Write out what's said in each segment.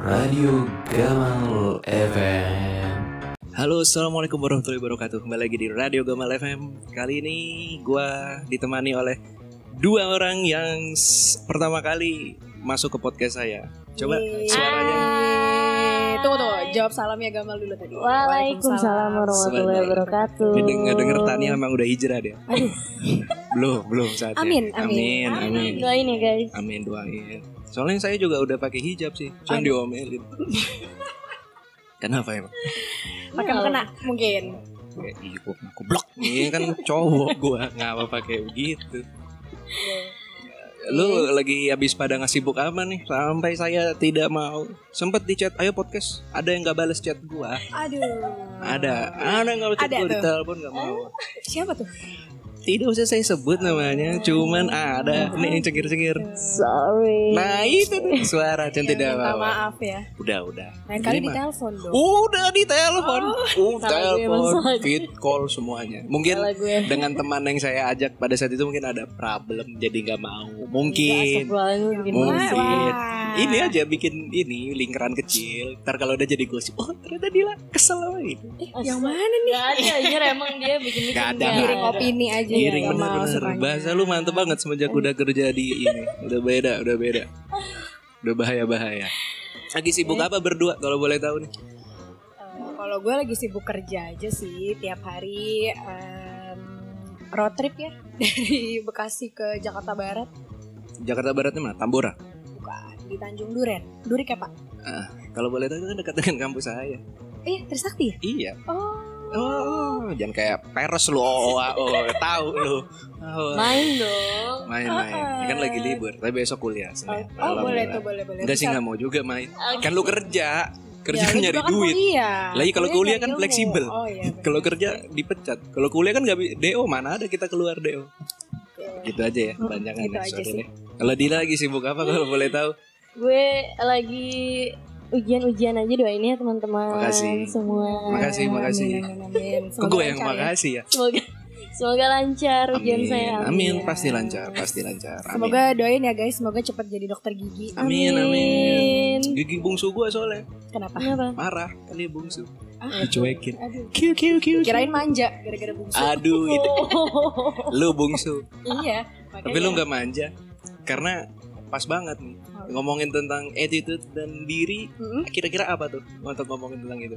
Radio Gamal FM. Halo, assalamualaikum warahmatullahi wabarakatuh. Kembali lagi di Radio Gamal FM. Kali ini gue ditemani oleh dua orang yang pertama kali masuk ke podcast saya. Coba suaranya. Eh, Tunggu tunggu, jawab salamnya Gamal dulu tadi. Waalaikumsalam warahmatullahi wabarakatuh. Ini denger denger Tania memang udah hijrah dia. belum, belum saatnya. Amin, amin, amin. amin. Doain ya guys. Amin doain. Soalnya saya juga udah pakai hijab sih, cuma diomelin. Kenapa emang? Makan kena mungkin. Kayak iya gua kena goblok. Ini kan cowok gua ngapa pakai begitu. Lu lagi habis pada ngasih sibuk apa nih? Sampai saya tidak mau. Sempet di chat, ayo podcast. Ada yang gak balas chat gua. Aduh. Ada, ada yang gak balas chat Ada gua di telepon gak mau. Siapa tuh? Tidak usah saya sebut namanya, cuman ada nih yang cengir-cengir. Sorry. Nah itu tuh suara dan tidak Minta apa-apa. maaf ya. Udah, udah. Lain kali Terima. ditelepon dong. Udah di telepon, uh, Salah gue, telepon, feed call semuanya. Mungkin dengan teman yang saya ajak pada saat itu mungkin ada problem, jadi nggak mau. Mungkin, mungkin. Wah. Ini aja bikin ini lingkaran kecil. Ntar kalau udah jadi gosip, oh ternyata dia kesel sama itu. Yang mana nih? Gak ada anjir emang dia bikin bikin Gak ada. Giring opini aja Giring ya Gamal bener-bener. Bahasa lu mantep banget semenjak udah kerja di ini. Udah beda, udah beda. Udah bahaya-bahaya. Lagi sibuk apa berdua kalau boleh tahu nih? Eh, Kalau gue lagi sibuk kerja aja sih tiap hari em, road trip ya dari Bekasi ke Jakarta Barat Jakarta Baratnya mana? Tambora. bukan di Tanjung Duren. Durik ya Pak? Ah, kalau boleh tahu kan dekat dengan kampus saya. Eh Trisakti ya? Iya. Oh. Oh, jangan kayak peres lu. Oh, oh, oh, tahu lu. Oh, Main dong. main-main. Ini kan lagi libur, tapi besok kuliah. Senin. Oh boleh Alhamdulillah. tuh boleh boleh. Enggak sih nggak mau juga main. Kan lu kerja, kerja Ya, nyari kan duit. kuliah. Lagi kalau kuliah nyari kan fleksibel. Oh iya. Kalau kerja dipecat. Kalau kuliah kan nggak DO mana ada kita keluar DO. Gitu aja ya, panjangan gitu aja sih. Kalau Dila lagi sibuk apa kalau boleh tahu? Gue lagi ujian-ujian aja doain ya teman-teman Makasih. semua. Makasih, makasih. Amin, amin, amin. Gue yang ya. makasih ya? Semoga semoga lancar ujian Amin, saya. amin, pasti lancar, pasti lancar. Amin. Semoga doain ya guys, semoga cepat jadi dokter gigi. Amin, amin. Gigi bungsu gue soalnya Kenapa? Kenapa? marah kali bungsu. Ah, Dicuekin. Kiu kiu kiu. Kirain manja gara-gara bungsu. Aduh itu lu bungsu. iya. Tapi lu nggak manja karena pas banget nih ngomongin tentang attitude dan diri. Mm-mm. Kira-kira apa tuh untuk ngomongin tentang itu?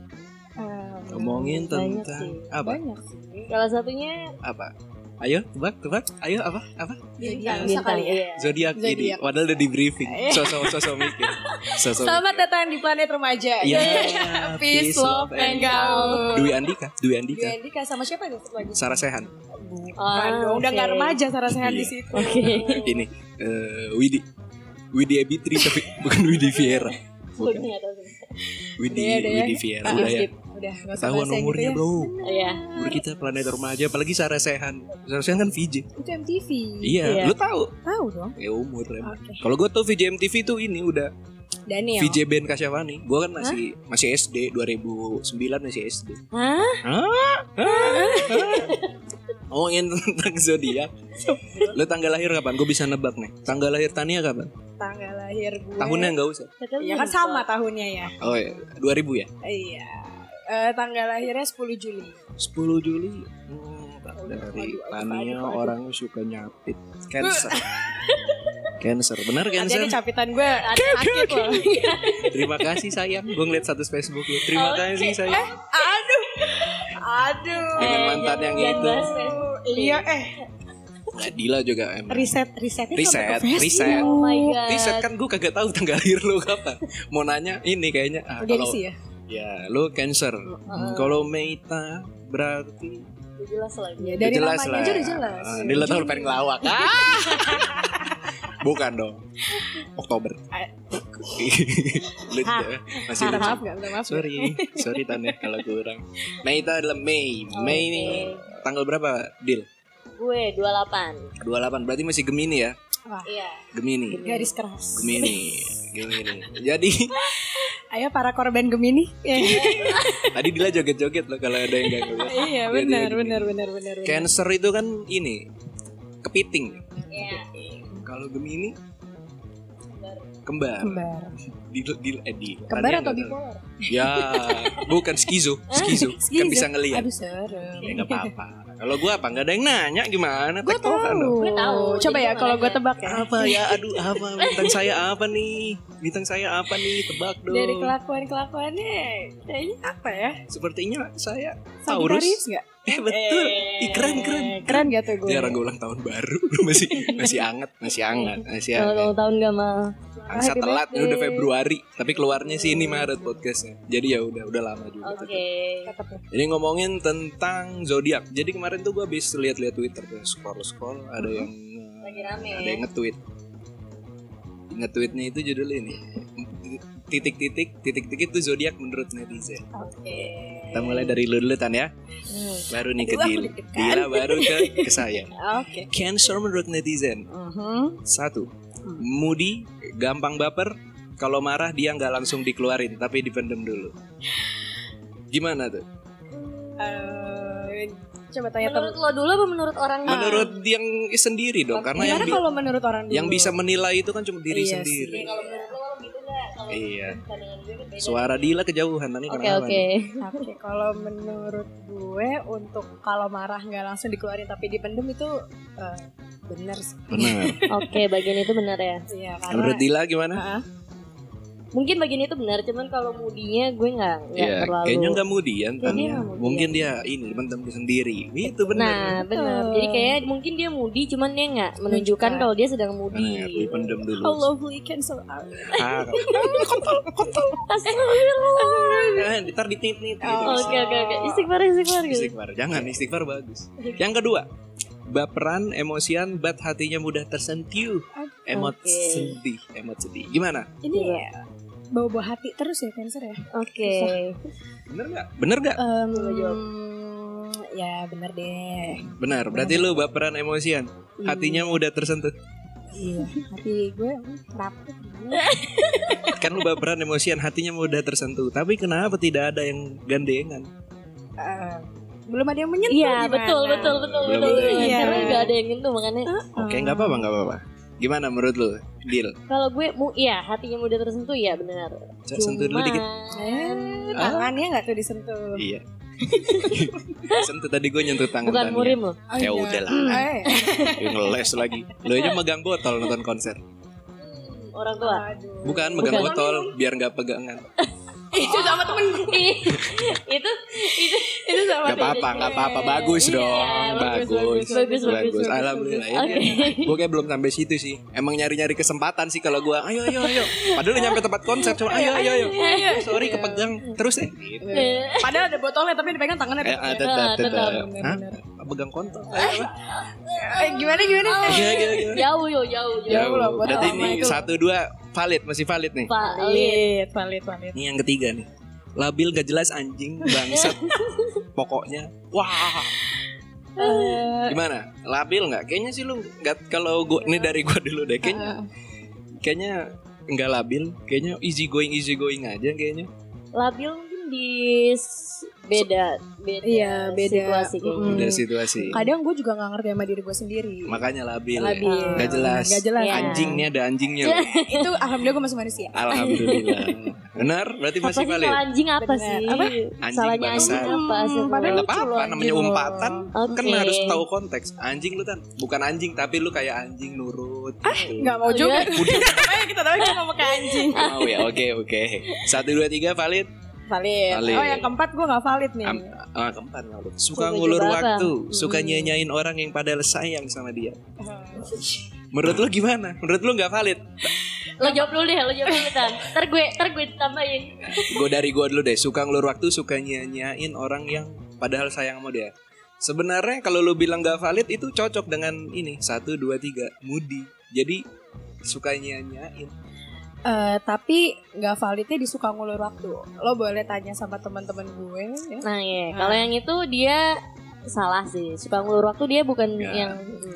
Eh, Ngomongin banyak tentang sih. apa? banyak sih. Salah satunya Apa? Ayo, tebak, tebak. Ayo apa? Apa? Bintang, bintang kali ya. iya. Zodiak ini. Zodiak. Padahal udah di briefing. Sosok sosok mikir. Sosok Selamat datang di planet remaja. Iya. Peace, love, and gaul. Dwi Andika, Dwi Andika. Dwi Andika sama siapa itu lagi? Sarah Sehan. Bukan Ah, dong, udah oke. nggak remaja Sarah Sehan Iya. di situ. Oke. Ini eh Widi. Widi Ebitri tapi bukan Widi Viera. Bukan. Widi Udah ya, udah ya. Widi Viera Ah, udah ya. skip. Udah, yang umurnya, gitu ya. Bro. Iya. Umur kita planet remaja apalagi Sarah Sehan. Sarah Sehan kan VJ. Itu MTV. Iya, Iya. lu tahu? Tahu dong. Ya umur emang. Oke. Kalau gue tuh VJ MTV tuh ini udah Daniel. VJ band Kasyafani. Gue kan masih masih SD 2009 masih SD. Hah? Hah? Hah? Ngomongin tentang zodiak. Lu tanggal lahir kapan? Gue bisa nebak nih. Tanggal lahir Tania kapan? Tanggal lahir gue. Tahunnya nggak usah. Ya kan sama tahunnya ya. Oh ya, 2000 ya? Iya. Eh, tanggal lahirnya 10 Juli. 10 Juli. Hmm, dari aduh, aduh, Tania orang suka nyapit. Cancer. Cancer. Benar Cancer? capitan gue sakit loh. Terima kasih sayang. Gue ngeliat status Facebook lu. Terima kasih sayang. Aduh. Aduh. Dengan mantan yang jangan itu. Iya eh Nah, Dila juga emang. riset risetnya Riset, Facebook. riset. Oh my god. Riset kan gue kagak tahu tanggal lahir lu kapan. Mau nanya ini kayaknya. Ah, kalau isi ya. ya lu Cancer. Hmm, Kalau Meita berarti Udah jelas lah. Ya, dari jelas namanya lah. aja udah jelas. Ah, Dila tahu pengen ngelawak. Ah! Bukan dong. Oktober. Ah. Lu masih lucu. Maaf gak, maaf. Sorry, sorry Tanya kalau kurang. Meita adalah Mei. Mei ini tanggal berapa? Deal. Gue 28. 28 berarti masih Gemini ya? Wah, Iya. Gemini. garis keras. Gemini. Gemini. Jadi Ayo para korban Gemini. tadi Dila joget-joget loh kalau ada yang gak ngeliat. Iya, Dia- dia benar, benar, benar, benar. benar. Cancer itu kan ini kepiting. Iya. Kalau Gemini Kembar. Kembar. Di, di, eh, di. Kembar atau bipolar? Ya, bukan skizo, skizo. Kan bisa ngelihat. Aduh serem. Ya nggak apa-apa. Kalau gua apa? Nggak ada yang nanya gimana? Gue tahu. Gue tahu, Coba jadi ya kalau gue tebak ya. Apa ya? Aduh, apa? Bintang saya apa nih? Bintang saya apa nih? Tebak dong. Dari kelakuan kelakuannya kayaknya apa ya? Sepertinya saya Taurus. Sagittarius nggak? Eh betul. Ih, keren keren. Keren gak tuh gue? Jarang gue ulang tahun baru masih masih anget, masih anget, masih anget. ulang tahun gak mal. Angsa Happy telat ini udah birthday. Februari, tapi keluarnya sih ini Maret podcastnya. Jadi ya udah udah lama juga. Oke. Ya. Jadi ngomongin tentang zodiak. Jadi kemarin tuh gue habis lihat-lihat Twitter tuh scroll scroll ada yang uh, Lagi rame ada ya. yang nge-tweet. Nge-tweetnya itu judulnya ini titik-titik titik-titik itu zodiak menurut netizen. Oke. Kita mulai dari lu dulu Tan ya. Hmm. Baru nih ke Dila. Dila baru ke ke saya. Oke. Cancer menurut netizen. Mhm. Satu, Hmm. moody, gampang baper. Kalau marah dia nggak langsung dikeluarin, tapi dipendem dulu. Gimana tuh? Eh, coba tanya Menurut lo dulu apa menurut orang Menurut yang sendiri dong, karena yang kalau menurut orang dulu? yang bisa menilai itu kan cuma diri Iya sendiri. sih. Kalau menurut? Kalau Iya. kan beda. Suara Dila kejauhan tadi Oke kenapa? oke. Oke, kalau menurut gue untuk kalau marah nggak langsung dikeluarin tapi dipendem itu eh, bener sih. Benar. Oke bagian itu benar ya. Iya, Menurut karena Dila gimana? Ah, Mungkin bagian itu benar, cuman kalau mudinya gue nggak nggak Iya, terlalu. kayaknya nggak Kayaknya nggak mudian. Mungkin dia ini pendem sendiri. Itu benar. Nah benar. Betul. Jadi kayak mungkin dia mudi, cuman dia nggak menunjukkan kalau dia sedang mudi. Dipendem dulu. How lovely cancel out. Ah, Astagfirullah. kan, ntar ditit-nit gitu. Oh, Oke oke oke. Istighfar istighfar gitu. Istighfar. Jangan istighfar bagus. Yang kedua, baperan, emosian, bat hatinya mudah tersentuh. Emot Oke. sedih, emot sedih. Gimana? Ini bawa-bawa hati terus ya cancer ya? Oke. Bener nggak? Bener nggak? Jawab. ya bener deh. Benar. Berarti lu baperan, emosian, hatinya mudah tersentuh. Iya, hati gue hmm, kenapa? Kan lu baperan, emosian, hatinya mudah tersentuh. Tapi kenapa tidak ada yang gandengan? Eh, belum ada yang menyentuh Iya betul betul betul Belum betul. yang Iya. Karena nggak ada yang gitu makanya. Oke, nggak apa-apa, nggak apa-apa. Gimana menurut lu? Deal. Kalau gue mu iya hatinya mudah tersentuh ya benar. Sentuh dulu dikit. Eh, Ah. tangannya nggak tuh disentuh. Iya. sentuh tadi gue nyentuh tangan Bukan Tania. murim loh. Oh, Ya iya. udah lah. Eh, ngeles lagi. Lu aja megang botol nonton konser. Orang tua. aduh. Bukan megang Bukan. botol biar nggak pegangan. Itu sama temen gue. itu itu itu sama Gak apa-apa, gak apa-apa. Bagus Iya, dong. bagus, Bagus. bagus, bagus, bagus, Alhamdulillah. bagus. Ini Gue kayak belum sampai situ sih. Emang nyari-nyari kesempatan sih kalau gue. Ayo, ayo, ayo. Padahal udah nyampe tempat konser. Cuma ayo, ayo, ayo. Oh, sorry, kepegang. Terus deh. Gitu. Eh, Padahal ada botolnya tapi dipegang tangannya. Eh, ah, tetap, tetap. tetap. Pegang kontol. Eh, gimana gimana? Jauh jauh jauh. Jauh lah, buat Berarti ini satu dua valid, masih valid nih. Valid, valid, valid. Ini yang ketiga nih. Labil gak jelas anjing bangsat. Pokoknya. Wah. Eh, Gimana? Labil nggak? Kayaknya sih lu nggak kalau gua ini dari gua dulu deh. Kayaknya kayaknya nggak labil. Kayaknya easy going easy going aja kayaknya. Labil mungkin di beda beda Iya, beda. situasi kayaknya. Mm. Udah situasi. kadang gue juga nggak ngerti sama diri gue sendiri. Makanya labil. Labil. Ya. Gak jelas. Gak jelas. Iya. Anjing nih ada anjingnya. loh. itu alhamdulillah gue masih manusia. Alhamdulillah. Benar? Berarti Apa masih sih valid. anjing apa Benar. sih? Apa? Anjing Salahnya bangsa. anjing apa sih? Hmm, padahal Gak apa-apa loh namanya umpatan. loh. Kan harus tahu konteks. Anjing lu kan bukan anjing tapi lu kayak anjing nurut. gitu. Nggak mau juga. Iya. Makanya kita tahu cuma pakai anjing. Mau ya, oke oke. Satu dua tiga valid. Valid. Valid. Oh yang keempat gue nggak valid nih. Am- ah, keempat valid. Suka Suka ngulur waktu, suka Hmm. nyanyain orang yang padahal sayang sama dia. Menurut lu gimana? Menurut lu nggak valid? Lo jawab dulu deh, lo jawab dulu Tan. Ntar gue, ntar gue tambahin. Gue dari gue dulu deh. Suka ngulur waktu, suka nyanyain orang yang padahal sayang sama dia. Sebenarnya kalau lu bilang nggak valid itu cocok dengan ini satu dua tiga moody. Jadi suka nyanyain. Eh, tapi nggak validnya di suka ngulur waktu. Lo boleh tanya sama teman-teman gue. Ya. Nah ya, kalau yang itu dia salah sih. Suka ngulur waktu dia bukan Ya, yang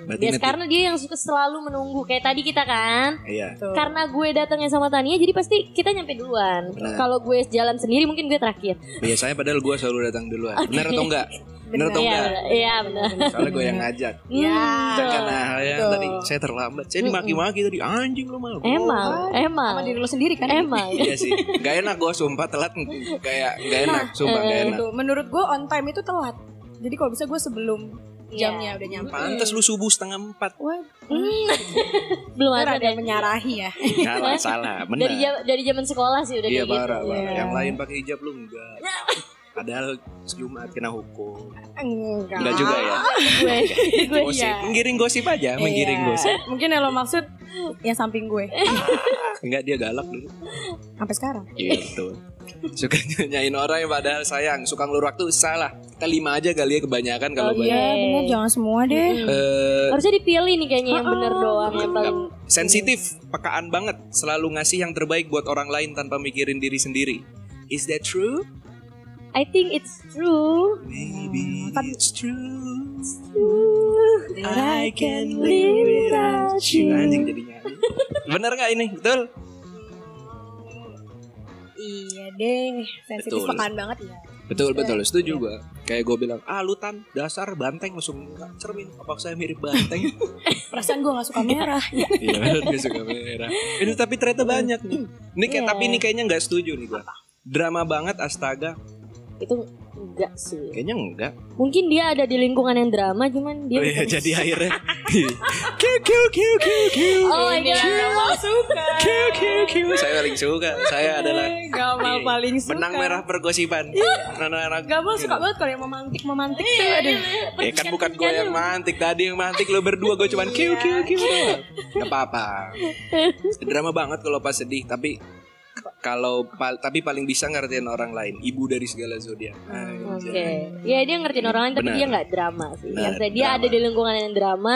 berarti dia ngerti. karena dia yang suka selalu menunggu kayak tadi kita kan. Iya. Tuh. Karena gue datangnya sama Tania jadi pasti kita nyampe duluan. Kalau gue jalan sendiri mungkin gue terakhir. Biasanya padahal gue selalu datang duluan. Benar atau enggak? Bener atau Iya, enggak? benar. Iya, benar. Soalnya gue yang ngajak. Ya. Dan karena halnya tadi saya terlambat. Saya dimaki-maki tadi anjing lu malu. Emang, emang. Sama diri lo sendiri kan? Emang. Iya sih. Gak enak gue sumpah telat kayak gak enak, sumpah gak enak. Itu menurut gue on time itu telat. Jadi kalau bisa gue sebelum Iya. jamnya udah nyampe. Pantes lu subuh setengah empat. Wah, Belum ada ada deh. menyarahi ya. Salah, salah, benar. Dari dari zaman sekolah sih udah Iya kayak gitu. parah, parah. Iya. Yang lain pakai hijab lu enggak. Padahal Jumat kena hukum. Enggak. Enggak juga ya. Gue, gue Gosip, iya. menggiring gosip aja, menggiring Iya. gosip. Mungkin yang lo maksud yang samping gue Enggak dia galak dulu. sampai sekarang. Iya betul. Suka nyanyain orang yang padahal sayang, suka ngelur waktu salah. Kita lima aja kali ya kebanyakan kalau Oh, banyak. iya. Iya bener jangan semua deh. Eh, Harusnya dipilih nih kayaknya yang bener doang yang paling sensitif, pekaan banget, selalu ngasih yang terbaik buat orang lain tanpa mikirin diri sendiri. Is that true? I think it's true. Maybe it's true. I can live without you. Anjing jadi nyanyi. Bener nggak ini? Betul? Iya deh, sensitif Betul. pekan banget ya. Betul betul setuju gua. Kayak gue bilang, ah lu tan dasar banteng langsung cermin. Apa saya mirip banteng? Perasaan gue gak suka merah. Iya gue suka merah. Ini tapi ternyata banyak nih. Ini kayak Iya. tapi ini kayaknya nggak setuju nih gua. Drama banget astaga. Itu enggak sih. Kayaknya enggak. Mungkin dia ada di lingkungan yang drama cuman dia Oh iya jadi akhirnya. Kiu kiu kiu kiu kiu. Oh Ini. Gamal suka. Kiu kiu kiu. Saya paling suka. Saya adalah Gamal ini, paling suka. benang merah pergosipan. Anak-anak. Gamal suka banget kalau yang memantik memantik tuh. Aduh. Eh kan bukan gue yang mantik tadi yang mantik lo berdua gue cuman kiu kiu kiu doang. Gak apa-apa. Drama banget kalau pas sedih tapi kalau pal- tapi paling bisa ngertiin orang lain ibu dari segala zodiak Oke. Anjay. Ya dia ngertiin orang lain tapi Benar. dia nggak drama sih. Benar, dia drama. ada di lingkungan yang drama,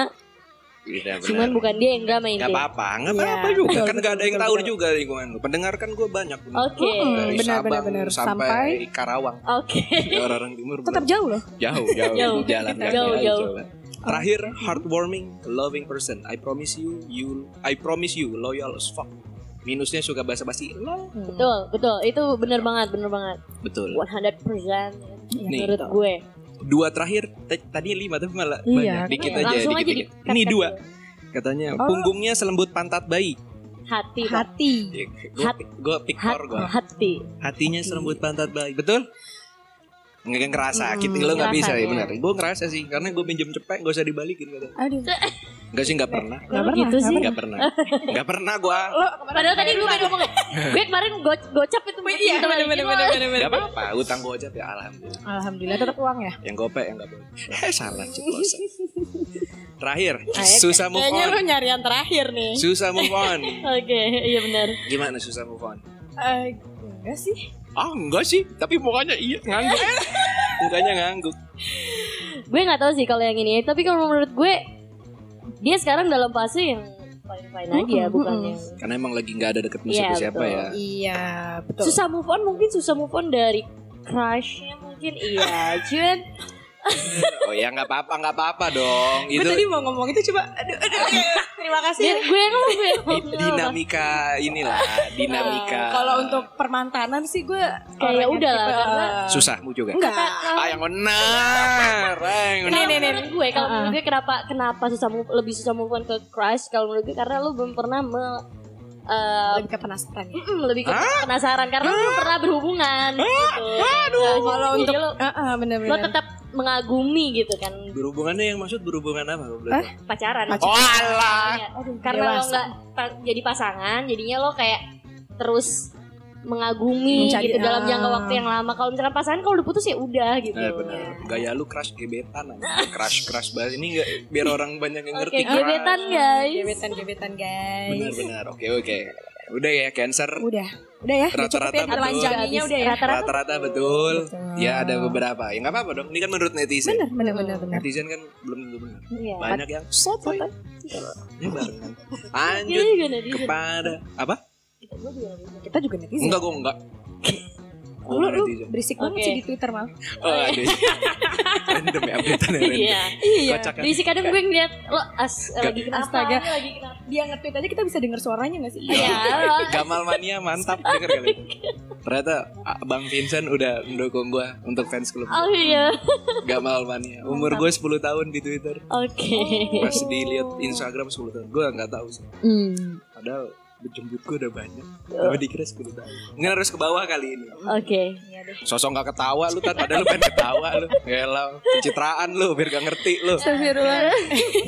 Iya, cuman bukan dia yang drama Gak intinya. apa-apa, gak Iya, apa-apa juga. kan gak ada yang tahu juga lingkungan lu. Pendengar kan gue banyak. Oke. Dari benar, Sabang benar, benar. sampai, Sampai- Karawang. Oke. Orang timur Tetap jauh loh. jauh, jauh, Jauh. jalan kaki Jauh, jauh. coba. Terakhir, heartwarming, loving person. I promise you, you, I promise you, loyal as fuck. Minusnya suka basa-basi. Lo. Betul, betul. Itu bener banget, bener banget. Betul. 100% Nih. menurut gue. Dua terakhir, tadi lima tapi malah Iya, banyak. Dikit kan? aja, Langsung dikit, aja dikit. di Ini dua. Katanya Oh. punggungnya selembut pantat bayi. Hati. Hati. Gue Hat- pikor gue. hati. Hatinya selembut pantat bayi. Betul? Nggak ngerasa, Hmm, kita lo nggak bisa ya rasanya. benar. Gue ngerasa sih, karena gue pinjem cepet, gak usah dibalikin katanya. Aduh. Gak sih, nggak pernah. Nggak pernah, gitu nggak sih. Nggak pernah. Nggak pernah gue. Padahal tadi lu pengen ngomong Gue kemarin go- gocap itu Iya, bener, lo. bener, bener, bener. Gak apa-apa, utang gojek ya alhamdulillah. Alhamdulillah tetap uang ya. Yang gopek yang gak boleh. Eh salah ceplosan. Terakhir, susah move Kayaknya lo on. nyari yang terakhir nih. Susah move on. Oke, iya benar. Gimana susah move on? Eh, enggak sih. Ah enggak sih, tapi mukanya iya ngangguk. mukanya ngangguk. Gue nggak tahu sih kalau yang ini, tapi kalau menurut gue dia sekarang dalam fase yang fine fine aja, bukan mm-mm. yang Karena emang lagi nggak ada deket Iya, siapa siapa betul. ya. Iya, betul. susah move on mungkin susah move on dari crushnya mungkin iya, cuman Oh ya nggak apa-apa nggak apa-apa dong. Gue Itu tadi mau ngomong itu coba. Aduh, aduh. Terima kasih. dia, gue yang ngomong dinamika inilah dinamika. Eh, Kalau untuk permantanan sih gue Kayak udah lah, karena- eh, susahmu juga. Enggak. Ah yang benar, yang benar. Nih, nih, gue kalau menurut gue kenapa kenapa susah lebih susah move on ke crush kalau menurut gue karena lu belum pernah me, eh, lebih ke penasaran ya. mm, lebih ke penasaran karena lu belum pernah berhubungan gitu. Nah, Kalau untuk lo, Ah, ah, lo bener-bener. tetap mengagumi gitu kan Berhubungannya yang maksud berhubungan apa? Tahu? pacaran. Pacaran. Oh alah. Iya. Karena lo dewasa. nggak pa- jadi pasangan, jadinya lo kayak terus mengagumi Mencari- gitu dalam ah. jangka waktu yang lama. Kalau misalkan pasangan kalau udah putus ya udah gitu. Eh benar. Gaya lu crush gebetan aja. Crush crush banget ini nggak biar orang banyak yang Oke, ngerti. crush. gebetan guys. Gebetan-gebetan guys. Benar benar. Oke oke. Udah ya cancer. Udah. Udah ya. Rata-rata ya betul. udah ya. Rata-rata betul. Betul. Ya ada beberapa. Ya nggak apa-apa dong. Ini kan menurut netizen. Bener, bener, bener, bener. Netizen kan belum tentu benar. Iya. Banyak yang sotoy. Ini barengan. Lanjut Iya netizen. kepada apa? Kita juga netizen. Enggak gue enggak. Lu, lu berisik banget sih di Twitter mal. Oh, aduh. random ya update random. Iya. Iya. Kan? Jadi kadang gue ngeliat lo as lagi kenapa? Astaga. Lagi kenapa? Dia nge-tweet aja kita bisa denger suaranya gak sih? Iya. Gamal mania mantap denger kali. Ternyata Bang Vincent udah mendukung gua untuk fans klub. Oh iya. Gamal mania. Umur gue 10 tahun di Twitter. Oke. Pas dilihat Instagram 10 tahun. Gue nggak tahu sih. Hmm. Padahal jemput gue udah banyak. Tapi dikira 10 tahun. Nggak harus ke bawah kali ini. Oke. Iya deh. Sosok gak ketawa lu kan padahal lu pengen ketawa lu. Gila, pencitraan lu biar gak ngerti lu. Astagfirullah.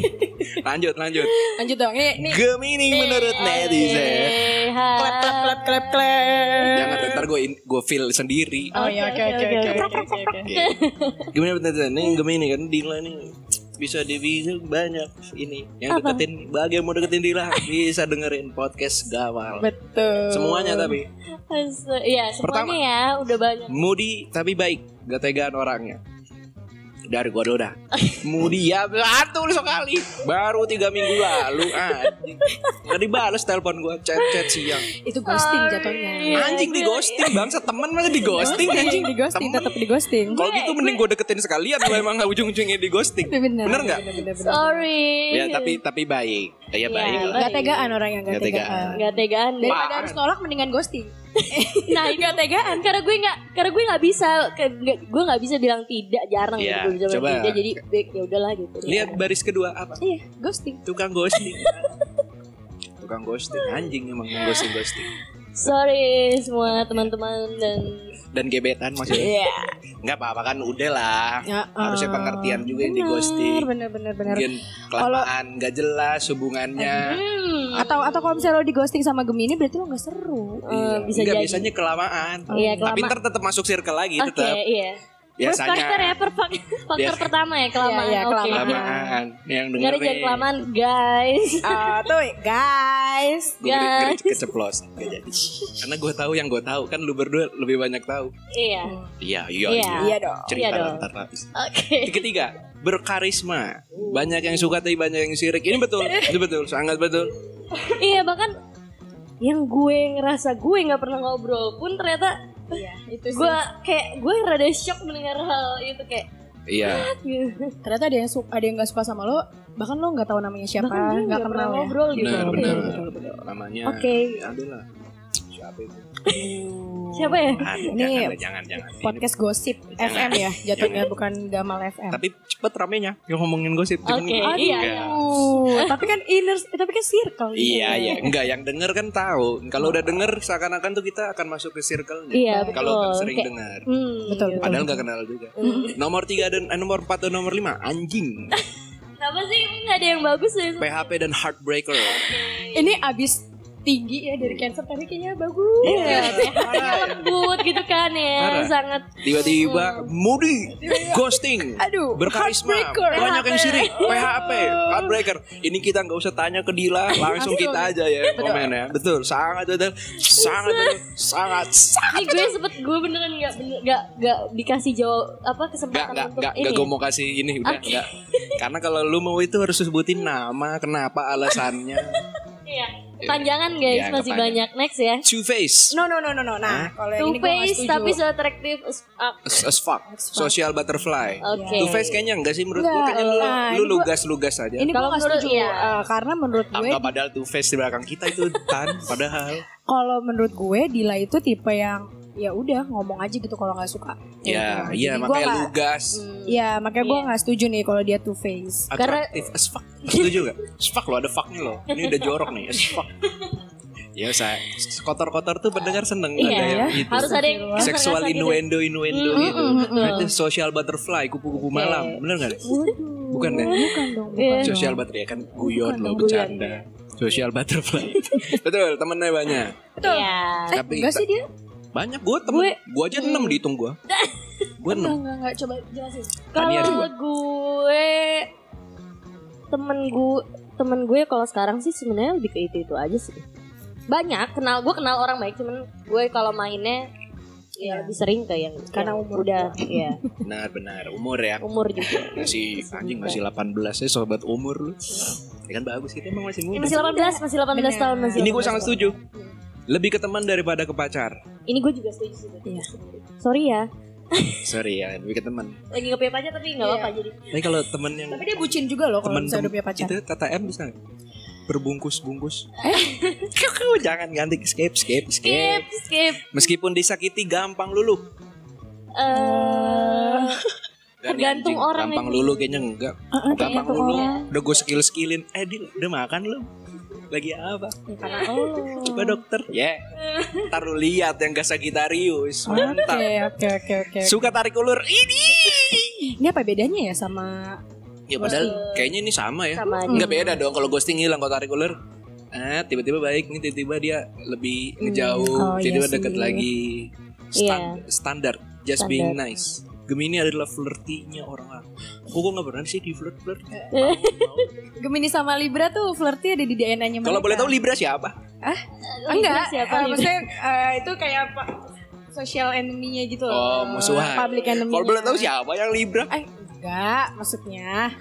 Lanjut, lanjut. Lanjut dong. Ini, ini Gemini menurut netizen. Eh, hai. klep klep klep klep klep. Jangan ntar gue gue feel sendiri. Oh iya oke oke oke. Gimana menurut netizen? Nih Gemini kan Dila nih bisa dibilang banyak ini yang Apa? deketin bagi yang mau deketin Dila bisa dengerin podcast gawal Betul. semuanya tapi. Iya, semuanya Pertama. ya udah banyak. Moody tapi baik gak tegaan orangnya dari gua dulu dah ya betul sekali baru tiga minggu lalu anjing gak dibales telepon gua chat chat siang Itu ghosting jatuhnya. Iya, anjing di iya, ghosting bangsa temen masa di ghosting anjing di ghosting tetap di ghosting. kalau gitu mending gua deketin sekalian kalau emang gak ujung-ujungnya di ghosting Bener bener nggak Bener bener. bener. Sorry. ya tapi tapi baik ya Iya, baik. Gak tegaan orang yang gak tegaan. Gak tegaan deh. Daripada harus nolak mendingan ghosting. Nah, gak tegaan karena gue nggak karena gue nggak bisa nggak- gue nggak bisa bilang tidak jarang Iya, gitu bisa coba. tidak jadi baik ya udahlah gitu. lihat baris kedua apa Iya, ghosting. tukang ghosting tukang ghosting anjing emang ghosting ghosting Sorry semua teman-teman dan dan gebetan maksudnya Iya. nggak apa-apa kan udah lah Ya, harusnya eh, pengertian juga yang di bener, ghosting Bener bener bener. mungkin kelamaan nggak jelas hubungannya Hmm. Atau atau kalau misalnya lo di ghosting sama Gemini berarti lo gak seru. Eh, Iya. bisa Nggak, jadi. biasanya kelamaan Iya, tapi kelamaan. ntar tetap masuk circle lagi Oke, tetap iya. Biasanya factor ya, per faktor Biasa. pertama ya kelamaan. Iya, iya, Oke. kelamaan. kelamaan yang Dengerin jangan kelamaan, guys. Ah, tuh guys. gue Guys. keceplos nggak jadi karena gue tahu yang gue tahu kan lu berdua lebih banyak tahu Iya. iya iya Iya. Iya dong. cerita Iya dong. ntar habis Oke. Yang ketiga berkarisma banyak yang suka tapi banyak yang sirik ini betul itu betul sangat betul Iya, bahkan yang gue ngerasa gue nggak pernah ngobrol pun ternyata Iya, itu sih. gue kayak gue rada shock mendengar hal itu kayak iya gitu. ternyata ada yang suka ada yang gak suka sama lo, bahkan lo nggak tahu namanya siapa, nggak kenal ya. ngobrol gitu benar benar betul. namanya Oke. ya adalah siapa itu siapa ya Ah, Ini jangan jangan jangan Ini- Podcast gosip Jangan. FM ya, jatuhnya bukan Gamal FM. tapi cepet ramenya yang ngomongin gosip Jangan- Oke, Aduh, iya. enggak. Uh, tapi kan inner, tapi kan circle. Iya iya enggak yang denger kan tahu kalau udah denger seakan-akan tuh kita akan masuk ke circle Iya, kalau betul. kan sering Kayak- dengar hmm, Betul, gitu. padahal nggak kenal juga nomor tiga dan eh, nomor 4 dan nomor 5 anjing kenapa sih nggak ada yang bagus ya PHP dan heartbreaker Ini abis tinggi ya dari cancer tadi kayaknya bagus. Iya, kayak lembut gitu kan ya, Parah. sangat tiba-tiba moody ghosting Aduh, berkarisma. banyak yang sirik PHP heartbreaker. Ini kita nggak usah tanya ke Dila langsung kita aja ya komen ya. Betul sangat betul. Sangat betul. Sangat. Sangat Ini gue sempet gue beneran nggak nggak nggak dikasih jawab apa kesempatan gak, untuk gak, ini. gak gue mau kasih ini udah Oke. gak. Karena kalau lu mau itu harus sebutin nama, kenapa alasannya. Iya. Kepanjangan guys Iya, masih kepanjangan. banyak next ya. Two face, No no no no no. Nah, kalau Two ini face tapi so atraktif as fuck. as, as fuck, social butterfly. Oke. Two face kayaknya enggak sih menurut gue Enggak, kayaknya lu, nah, lu lugas-lugas aja. Ini Kalau menurut- setuju iya. eh, karena menurut gue Anggap padahal two face di belakang kita itu tan padahal. kalau menurut gue Dila itu tipe yang ya udah ngomong aja gitu kalau nggak suka. Ya, Gitu. iya Jadi gua makanya nggak- lugas. Hmm. Iya makanya gue Iya. nggak setuju nih kalau dia two face. Karena- Atraktif as fuck. Setuju gak? As fuck lo ada fucknya lo. Ini udah jorok nih as fuck. Ya saya kotor-kotor tuh pendengar seneng Iya, ada yang ya. gitu. Harus ada yang seksual gitu. innuendo innuendo Mm, gitu. mm, mm, mm. Nah, itu social butterfly kupu-kupu Oke. malam, bener nggak? Waduh. Bukan ya? Bukan dong. Iya. Bukan Social dong. butterfly ya kan guyon lo bercanda. Social butterfly. Betul, temennya banyak. Betul. Iya. Eh, Tapi- enggak sih dia? Banyak gue temen. Gue- Gue aja enam dihitung gue. Gue Enggak enam. enggak enggak coba jelasin. Tania Kalau gue temen gue temen gue kalau sekarang sih sebenarnya lebih ke itu itu aja sih. Banyak kenal gue kenal orang baik cuman gue kalau mainnya ya Iya. lebih sering ke yang Karena yang umur udah ya Benar benar umur ya. umur juga. Masih anjing masih 18 ya sobat umur lu. Ya kan bagus kita emang masih Ya, muda. masih 18, masih 18 tahun masih. Ini gue 18 sangat setuju. Lebih ke teman daripada ke pacar. Ini gue juga setuju sih. Iya. Sorry ya. Sorry ya, lebih ke teman. Lagi nggak punya pacar tapi nggak Iya. apa-apa jadi. Tapi kalau teman yang Tapi dia bucin juga loh kalau teman misalnya udah punya pacar. itu KTM bisa nggak? berbungkus-bungkus. Kau jangan ganti skip, skip, skip. Skip, skip. Meskipun disakiti gampang luluh. Eh, Dan Tergantung orang Gampang itu. luluh kayaknya enggak. Heeh, Gampang tergantung luluh. orang. Udah gue skill skillin. Eh, Dil, udah makan lu? Lagi apa? Karena oh. Coba dokter. Ya. Ntar lu lihat yang gak Sagitarius. Mantap. Oke, oke, oke, oke. Suka tarik ulur. Ini. Ini apa bedanya ya sama Ya padahal kayaknya ini sama ya. sama aja. Enggak beda dong kalau ghosting hilang kalau tarik ulur. Ah, tiba-tiba baik nih tiba-tiba dia lebih ngejauh, Oh, iya tiba-tiba sih. deket lagi. Stan- Iya. Standar, just being nice. Gemini adalah flirty-nya orang-orang. Kok gue gak pernah sih di flirt flirt. Gemini sama Libra tuh flirty ada di DNA-nya Kalau boleh tahu Libra siapa? enggak Siapa Libra? maksudnya eh, itu kayak apa social enemy-nya gitu loh Oh, musuhan. public enemy Kalau boleh tahu siapa yang Libra? eh enggak maksudnya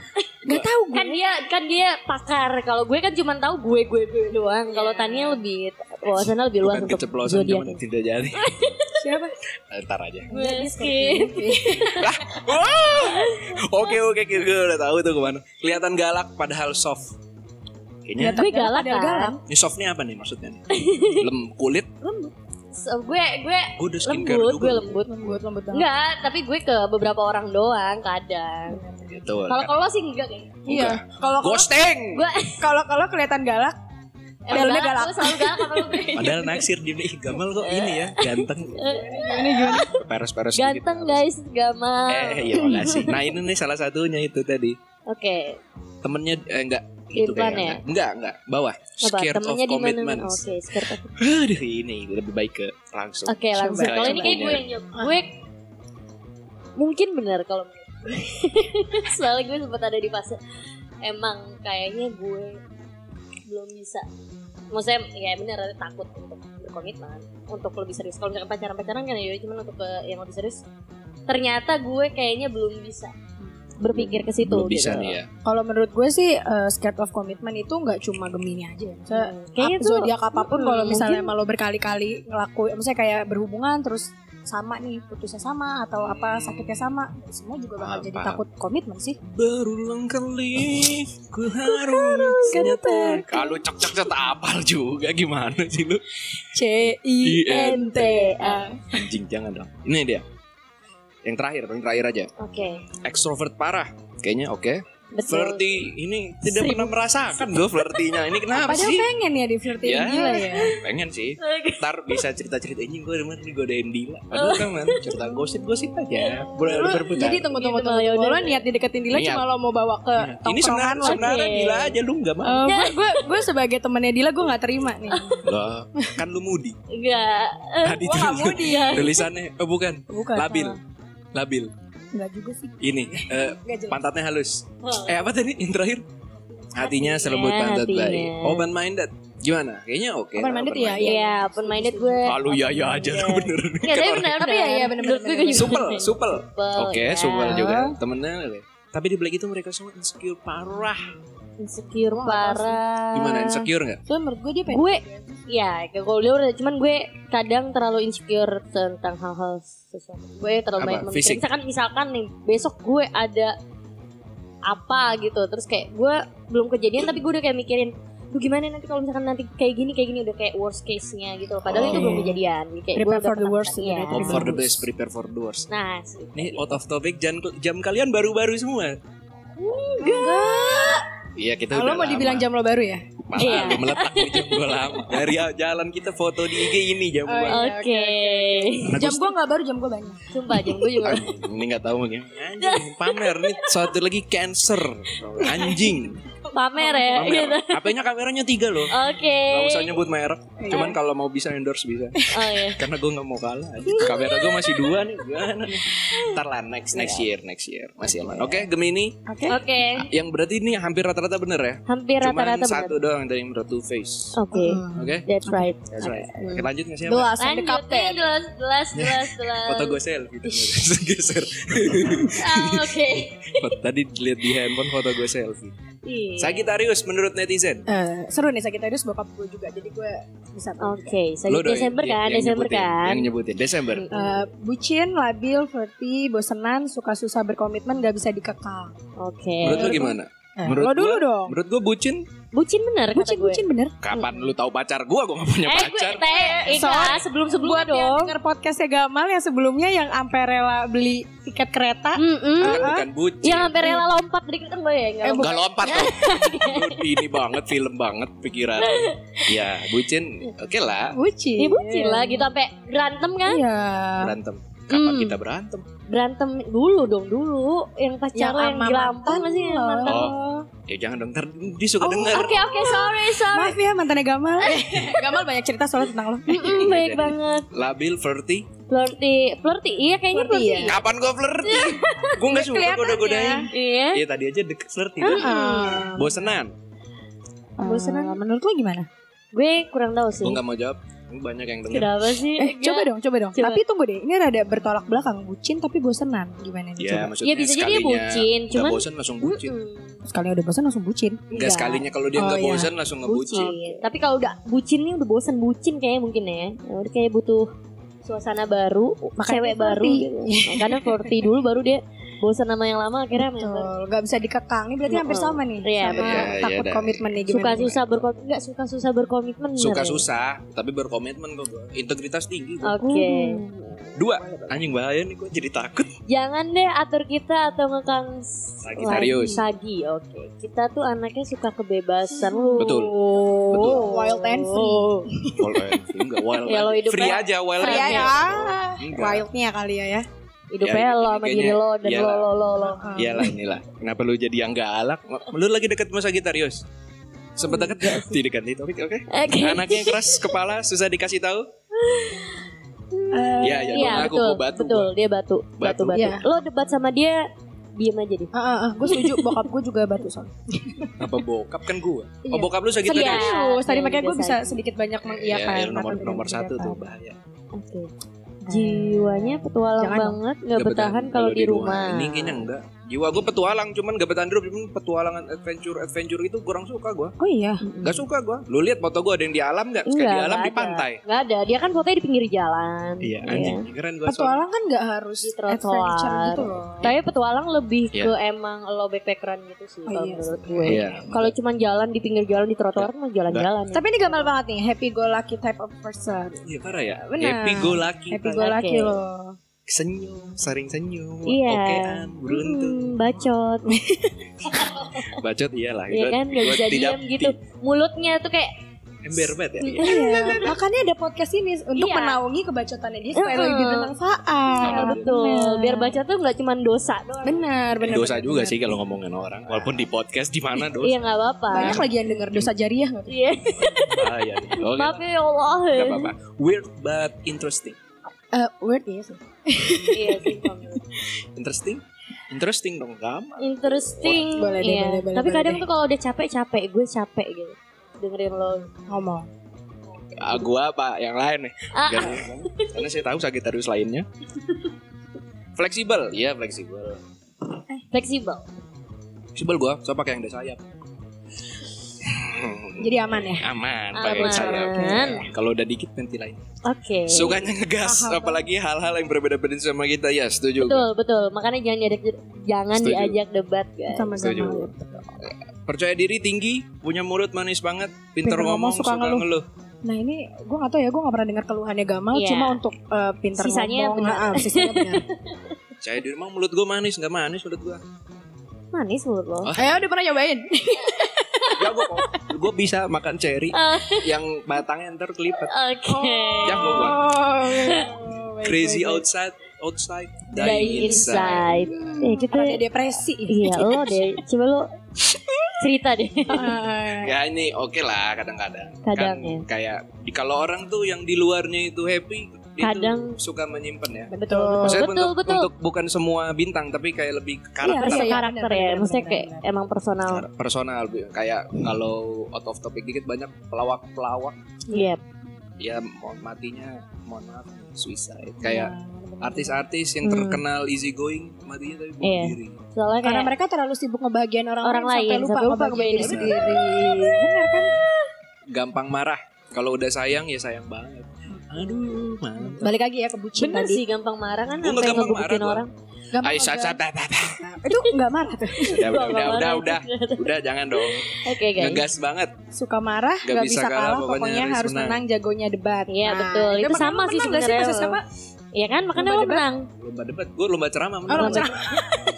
enggak tahu gue kan dia kan dia pakar kalau gue kan cuma tahu gue gue gue doang kalau Tania lebih wawasannya lebih luas Bukan untuk keceplosan zodiak cuman tidak jadi. siapa Ntar aja. gue skip Wah! Oke oke oke gue udah tahu tuh ke mana. Kelihatan galak padahal soft. Kayaknya gue galak kan galak. ini softnya apa nih maksudnya? nih? Lem kulit. So, gue gue Gue udah lembut juga. gue lembut lembut lembut banget enggak tapi gue ke beberapa orang doang kadang Gitu. kalau kalau sih enggak kayak iya kalau kalau Ghosting. gue kalau kalau kelihatan galak Dalamnya galak. gue selalu galak sama Padahal naksir dia nih Gamal kok ini ya ganteng. ini gimana Peres-peres ganteng guys gamal Eh iya makasih. Nah ini nih salah satunya itu tadi oke temennya eh, enggak itu Irfan kayaknya. ya? Enggak enggak bawah. apa Scared of temennya di mana commitments. oke scared of Aduh ini lebih baik ke langsung. Oke langsung. Coba, Kalau ini kayak gue yang jawab. Gue mungkin benar kalau soalnya gue sempat ada di fase emang kayaknya gue belum bisa. Maksudnya ya benar ada takut untuk berkomitmen, untuk lebih serius. Kalau misalkan pacaran-pacaran kan ya cuman untuk ke yang lebih serius. Ternyata gue kayaknya belum bisa berpikir ke situ. Belum bisa gitu. ya. kalau menurut gue sih eh, scared of commitment itu nggak cuma Gemini aja Maksudnya, Hmm, Kayaknya zodiak apa pun hmm, kalau misalnya mungkin- emang lo berkali-kali ngelakuin maksudnya kayak berhubungan terus sama nih putusnya sama atau apa sakitnya sama semua juga bakal jadi takut komitmen sih Berulang kali ku harus. Kalau cok cok cok apal juga gimana sih lu? C I N T A Anjing jangan dong. Ini dia. Yang terakhir, paling terakhir aja. Oke, Extrovert parah. Kayaknya oke. Betul. Flirty ini tidak Seribu. pernah merasakan gue flirty-nya. Ini kenapa padahal sih? pengen ya di flirting Ya. gila ya Pengen sih. Ntar bisa cerita-cerita ini gue demen nih godain Dila. Padahal kan man, cerita gosip-gosip aja. Boleh Lu berputar. jadi tunggu tunggu Gitu, tunggu ya tunggu udah. lo niat dideketin Dila Niat. cuma lo mau bawa ke Iya. Ini sebenarnya sebenarnya. Dila aja lu nggak mau. Eh, gue gue gue sebagai temennya Dila gue nggak terima nih Lah, kan lu mudi. Enggak. Tadi nggak mau dia tulisannya oh bukan. bukan Labil. Labil. Nggak juga sih Ini eh, jelas pantatnya halus. Oh. Eh apa tadi yang terakhir? Hatinya Hatinya, selembut pantat hatinya. baik. Open minded. Gimana? Kayaknya oke. Open minded ya, Iya, open minded gue. Kalau ya ya aja tuh bener. Enggak, tapi benar. Tapi ya, iya, benar, Menurut benar, gue juga Supel, supel. Supel, Oke, ya. supel juga. Temennya. Tapi di balik itu mereka semua insecure parah. Insecure sih. parah. Gimana insecure nggak? Soalnya menurut gue dia pengen Gue ya kayak kalau dia udah cuman gue kadang terlalu insecure tentang hal-hal sesuatu. Gue terlalu banyak memikirkan. Fisik? Misalkan misalkan nih besok gue ada apa gitu terus kayak gue belum kejadian tapi gue udah kayak mikirin Duh gimana nanti kalau misalkan nanti kayak gini kayak gini udah kayak worst case nya gitu. Padahal Oh. itu belum kejadian. Jadi kayak gue Prepare udah for the worst, Iya. gitu. Hope for the best, prepare for the worst. Nah. Ini out of topic jam, jam kalian baru-baru semua. enggak. Iya kita Kalau udah mau dibilang lama. jam lo baru ya? Malah Iya. lu meletak di jam gua lama. Dari jalan kita foto di IG ini jam Oh, gua. iya. Oke. Nah, Jam gua- gue nggak baru, jam gue banyak. Sumpah jam gue juga. Anjing, ini nggak tahu mungkin. Anjing, pamer nih satu lagi cancer. Anjing. Pamer ya Pamer. gitu. HP-nya kameranya tiga loh. Oke. Gak usah nyebut merek. Cuman kalau mau bisa endorse bisa. Oh iya. Karena gue nggak mau kalah. Kamera gue masih dua nih. Gimana nih? Ntar lah next next year next year masih aman. Oke Gemini. Oke. Oke. Yang berarti ini hampir rata-rata bener ya. Hampir Cuman rata-rata satu benar. doang dari berat two face. Oke. Oke. That's right. That's right. Oke lanjut nggak yang the Lanjut jelas jelas jelas jelas. Foto gue selfie. Geser. Ah, Oke. Tadi lihat di handphone foto gue selfie. Iya. Sagittarius menurut netizen. Eh, seru nih Sagittarius bokap gue juga jadi gue bisa. Oke, saya Lo dong Desember kan, yang Desember nyebutin, kan. Yang nyebutin Desember. Eh, bucin, labil, flirty, bosenan, suka susah berkomitmen, gak bisa dikekang. Oke. Menurut lu gimana? Eh, Menurut lo dulu gua- dong. Menurut gue bucin. Bucin bener Bucin, kata gue. bucin bener. Kapan lu tahu pacar gue? Gue gak punya Eh, gue pacar. teh, Ika, sebelum sebelumnya Buat yang dong. denger podcastnya Gamal yang sebelumnya yang sampai rela beli tiket kereta. Mm-mm. Kan bukan bucin. Yang sampai rela lompat dari kereta gue ya, nggak Eh, lompat. Gak lompat dong. Ini banget film banget pikiran. Ya bucin. Oke lah. Bucin. Ya bucin lah gitu sampai berantem kan? Iya. Berantem. Kapan Hmm. kita berantem? Berantem dulu dong dulu. Yang pacar yang sama di Lampung mantan nggak sih yang mantan? Oh. Ya jangan dong. Ntar dia suka denger. Oke oke sorry sorry. Maaf ya mantannya Gamal. Gamal banyak cerita soalnya tentang lo. Baik banget. Labil, flirty. Flirty, flirty. Iya kayaknya Flirty, flirty. ya. Kapan gue flirty? gue gak suka goda-godain. Iya. Iya tadi aja deket flirty. Ah. Bosenan. Bosenan. Eh, menurut lo gimana? Gue kurang tahu sih. Gue gak mau jawab. Banyak yang denger. Kenapa sih? Eh, Enggak. coba dong, coba dong. Coba. Tapi tunggu deh, ini rada bertolak belakang. Bucin tapi bosenan. Gimana nih? Ya coba? maksudnya Iya bisa jadi dia bucin, cuman bosen langsung bucin. Mm-mm. Sekali udah bosan langsung bucin. Enggak Enggak. sekalinya kalau dia Oh, nggak iya. bosen langsung ngebucin. Bucin. Tapi kalau udah bucin nih udah bosan bucin kayaknya mungkin ya. Ya Udah kayak butuh suasana baru, Makanya cewek dia baru flirty. gitu. Makanya flirty dulu baru dia bosan sama yang lama akhirnya member. Betul, gak bisa dikekang. Ini berarti hampir sama nih. Iya, sama betul. Iya, takut iya, komitmen nih gimana? Suka susah berkomitmen enggak suka susah berkomitmen bener Suka ya? susah, tapi berkomitmen kok. Integritas tinggi gue. Oke. Dua, anjing bahaya nih gue jadi takut. Jangan deh atur kita atau ngekang Sagittarius. lagi. Sagi. Oke. Kita tuh anaknya suka kebebasan. Betul. Oh. Betul. Wild and free. Wild and free enggak wild. Ya, lo and- hidupnya free aja wild Free and free. Enggak. Wildnya kali ya ya. Hidupnya Ya, lo sama diri lo dan lo iyalah. lo lo lo. Ah. Iyalah inilah. Kenapa lu jadi yang galak? Lu lagi deket sama Sagittarius? Sempet deket gak? Tidak ganti topik, oke? Oke. Anaknya yang keras kepala, susah dikasih tahu. Eh, Ya, ya, Iya dong, aku betul, batu. betul dia batu, batu, Batu. batu. Iya. Lo debat sama dia, diem aja deh. ah, ah, ah. gue setuju bokap gue juga batu soalnya. gua. Apa bokap kan gua? Iya. Oh, bokap lu Sagittarius? Iya. Serius, tadi Iya, makanya gue bisa sedikit banyak Iya, mengiyakan. iya, nomor nomor satu tuh bahaya. Oke. Jiwanya petualang Jangan banget, nggak Nggak bertahan kalau di rumah. Ini kayaknya enggak. Jiwa gue petualang, cuman gak di rumah. Cuman petualangan adventure adventure itu kurang suka gue. Oh iya. Gak suka gue. Lu lihat foto gue ada yang di alam nggak? Sekali Enggak, di alam di pantai. Nggak ada. Dia kan fotonya di pinggir jalan. Iya, anjing. Keren gue. Petualang kan gak harus Di trotoar. adventure gitu loh. Tapi petualang lebih Iya. ke emang lo backpackeran gitu sih Oh, kalau iya menurut gue. Iya. Kalau cuma jalan di pinggir jalan di trotoar mah jalan-jalan. ya. Tapi ini gamal banget nih, happy go lucky type of person. Iya parah ya. Benar. Happy go lucky. Happy go lucky loh. Senyum, sering senyum. Iya. Okean, beruntung. Hmm, bacot. Bacot iyalah. Iya kan nggak gua bisa tidak- diam gitu. Mulutnya tuh kayak Ember banget ya. Iya, makanya ada podcast ini untuk Iya. menaungi kebacotannya dia supaya lebih bermanfaat. Oh, betul. Benar. Biar bacot tuh nggak cuma dosa doang. Benar, benar. dosa benar, juga benar. sih kalau ngomongin orang. Walaupun di podcast di mana dosa. Iya nggak apa-apa. Banyak lagi yang dengar dosa jariah nggak? tuh? Iya. Iya. Maaf ya Allah. Gak apa-apa. Weird but interesting. Eh, weird ya sih. Iya sih. Interesting? Interesting dong, gampang. Interesting. Boleh deh, Iya. boleh, boleh, Tapi boleh kadang deh. tuh kalau udah capek capek, gue capek gitu. Dengerin lo. Ngomong. Ah, gua apa yang lain nih? Ah. Karena saya tahu Sagittarius lainnya. Fleksibel, iya fleksibel. Fleksibel. Fleksibel gua, so pakai yang ada sayap. Jadi aman ya. Aman, pakai Aman. sayap. Kalau udah dikit ganti lain. Oke. Sukanya ngegas, Paham. apalagi hal-hal yang berbeda-beda sama kita. Ya, setuju. Betul, betul. Makanya jangan diajak jangan Setuju. diajak debat, guys. Sama Setuju. gamal. Percaya diri tinggi, punya mulut manis banget, pinter, Pinter ngomong, ngomong, suka, suka ngeluh. Nah ini gue gak tau ya, gue gak pernah dengar keluhannya Gamal. Iya. Cuma untuk eh, pintar Sisanya ngomong. benar. Ah, sisanya benar. Percaya diri emang mulut gua manis, nggak manis mulut gua. Manis menurut lo. Ah. Eh udah pernah nyobain? Ya gua kok, gua bisa makan cherry Ah. yang batangnya ntar kelipet. Oke. Ya, gua gua. Oh, Crazy outside, outside, Dari dying inside. inside. Eh, kita Ada depresi. Iya, lo deh. Coba lo cerita deh. Ya ini oke lah kadang-kadang. Kadang, kan, ya. Kayak kalau orang tuh yang di luarnya itu happy, Kadang- tuh suka menyimpan ya. Betul. Maksudnya Betul, untuk, betul. untuk bukan semua bintang tapi kayak lebih ke karakter. Iya, iya, karakter ya. benar, Maksudnya benar, kayak benar. emang personal. personal kayak kalau out of topic dikit banyak pelawak-pelawak Iya. ya mohon matinya mohon maaf suicide kayak Artis-artis yang Hmm. terkenal easy going matinya tapi bunuh Iya. diri. Soalnya Karena kayak mereka terlalu sibuk ngebahagiain orang, Orang lain, sampai lupa sampai lupa ngebahagiain diri sendiri. Benar kan? Gampang marah. Kalau udah sayang ya sayang banget. Aduh, mantap. Balik lagi ya ke bucin bener tadi. sih gampang marah kan sampai gampang ngegebukin marah, orang. Gampang Ayo, cacat, Itu nggak marah tuh. udah, udah, udah, udah, marah. udah, udah, jangan dong. Oke guys. Ngegas banget. Suka marah, Nggak nggak bisa bisa, kalah, kalah, pokoknya pokoknya, harus harus menang. menang, jagonya debat. Iya, betul. Itu sama sih sebenarnya. Iya kan makanya Lomba lo menang. Lomba debat, gue lomba ceramah. Oh, menang. lomba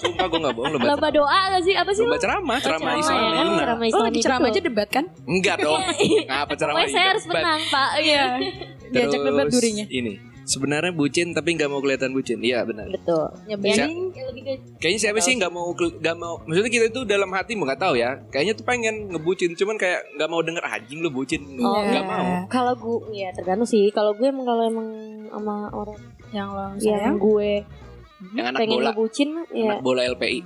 Sumpah gue gak bohong lomba, Lomba doa gak sih? Apa sih Lomba lo? ceramah, ceramah ceramah Islam ya kan? menang. Ceramah Lo Islam lagi ceramah aja betul. debat kan? Enggak dong. Ngapa ceramah Pokoknya saya harus debat? menang pak. Iya. Diajak debat durinya. Ini sebenarnya bucin tapi nggak mau kelihatan bucin. Iya benar. Betul. Nyebelin. Ya, Kayaknya siapa sih nggak mau nggak mau maksudnya kita itu dalam hati mau nggak tahu ya. Kayaknya tuh pengen ngebucin cuman kayak nggak mau denger anjing lu bucin. Oh, Nggak Iya. mau. kalau gue ya tergantung sih. Kalau gue emang kalau emang sama orang Yang lo yang sayang. gue Yang anak pengen bola, ngebucin mah ya anak bola LPI.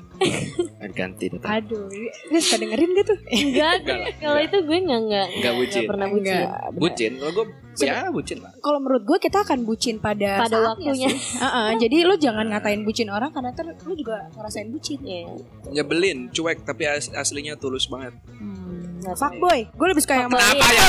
Ganti tuh. Aduh, lu suka dengerin gitu? enggak. Kalau enggak. itu gue enggak enggak Enggak bucin. pernah bucin. Enggak. Bucin. Kalau gue ya bucin lah. Kalau menurut gue kita akan bucin pada Pada waktunya. sih. Heeh, jadi lu jangan ngatain bucin orang karena ntar lu juga ngerasain bucin. Iya. Nyebelin, cuek tapi as- aslinya tulus banget. Nggak Fuck tahu. boy, gue lebih suka yang Fuckboy. bawah. Kenapa ya?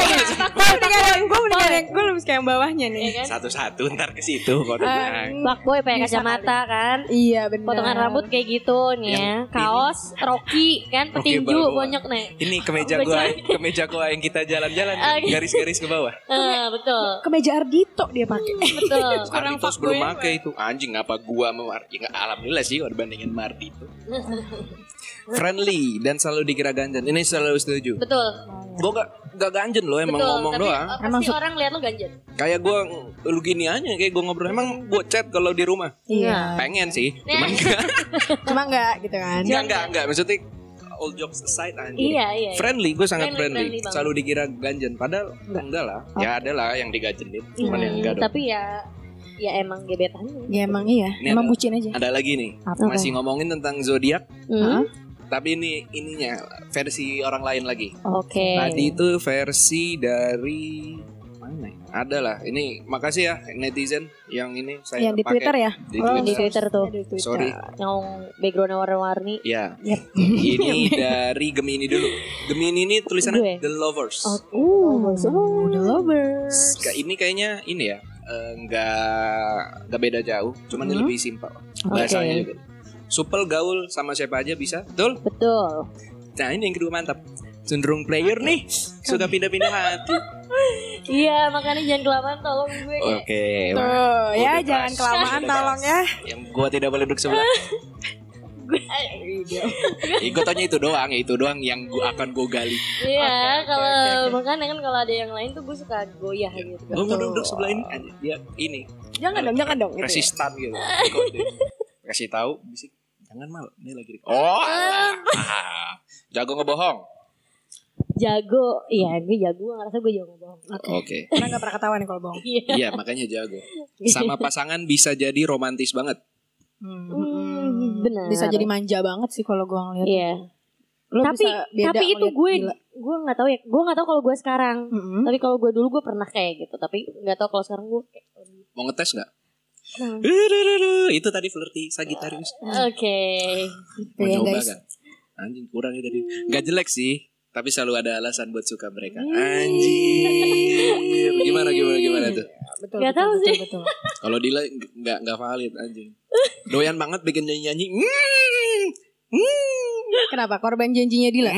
Gue mendingan yang gue yang gue lebih suka yang bawahnya nih. Iya kan? Satu-satu ntar ke situ kodenya. Fuck boy pakai kacamata kan. Iya benar. Potongan rambut kayak gitu nih ya. Kaos Rocky kan petinju bonyok nih. Ini kemeja gua, kemeja gua yang kita jalan-jalan garis-garis ke bawah. Eh, betul. Kemeja Ardito dia pakai. Betul. Sekarang fuckboy belum pakai itu anjing apa gua mau nggak alhamdulillah sih kalau dibandingin Mardi itu friendly dan selalu dikira ganjen ini selalu setuju Betul. gua gak, gak ganjen loh emang Betul. ngomong Tapi doang apa Emang sih su- orang lihat lo ganjen? kayak gua lu gini aja kayak gua ngobrol emang gua chat kalau di rumah Iya. pengen sih cuman enggak Cuma enggak gitu kan. enggak enggak enggak maksudnya all jokes aside anjing Iya, iya. friendly gue sangat Friendly, friendly, friendly selalu dikira ganjen padahal enggak, lah ya ada lah yang diganjenin cuman yang Hmm, enggak dong tapi ya ya emang gebetan. Ya emang iya, Ini emang ada- bucin aja. ada lagi nih Apa? masih ngomongin tentang zodiak Hmm? Tapi ini ininya versi orang lain lagi. Oke. Tadi itu versi dari mana? ya? Ada lah. Ini makasih ya netizen yang ini saya Yang di pakai Twitter ya? Di Oh, di Twitter tuh. Di Twitter. Sorry. Yang backgroundnya warna-warni. Ya. Yep. ini dari Gemini dulu. Gemini ini tulisannya Gue. The Lovers. Oh, Uh, oh, the lovers. Ini kayaknya ini ya. eh, nggak nggak beda jauh, cuman Hmm. lebih simpel bahasanya juga. Supel gaul sama siapa aja bisa, betul? betul. Nah ini yang kedua mantap. Cenderung player nih, suka pindah-pindah hati. Iya, makanya jangan kelamaan tolong gue. Oke, Tuh, ya Udah jangan kelamaan tolong ya. yang gua tidak boleh duduk sebelah. Gue tanya itu doang, ya itu doang yang gua akan gue gali. Iya, kalau oke. makanya kan kalau ada yang lain tuh gue suka goyah gitu. Gue mau duduk sebelah ini aja. Dia ini Jangan dong, jangan dong. gitu ya. resistan gitu. Kasih tahu bisik. Jangan mal, ini lagi di- Oh. Ah, jago ngebohong. Jago, iya gue jago, gue ngerasa gue jago bohong. Oke. Karena nggak pernah ketahuan nih kalau bohong. Iya. Iya, makanya jago. Sama pasangan bisa jadi romantis banget. Hmm. Hmm, benar. Bisa jadi manja banget sih kalau gua ngeliat. Iya. Lu tapi bisa beda tapi itu gue gila. gue nggak tahu ya gue nggak tahu kalau gue sekarang Mm-mm. tapi kalau gue dulu gue pernah kayak gitu tapi nggak tahu kalau sekarang gue kayak Mau ngetes nggak? Hmm. Itu tadi flirty Sagittarius. oke Tuh Mau ya coba guys. kan? Anjing kurang ya tadi. Gak jelek sih, tapi selalu ada alasan buat suka mereka. Hmm. Anjir. Gimana gimana gimana tuh? Betul, Nggak betul, tahu betul, sih. betul. Kalau Dila ng- nggak nggak valid anjing. Doyan banget bikin nyanyi-nyanyi. Hmm. Hmm. Kenapa korban janjinya Dila?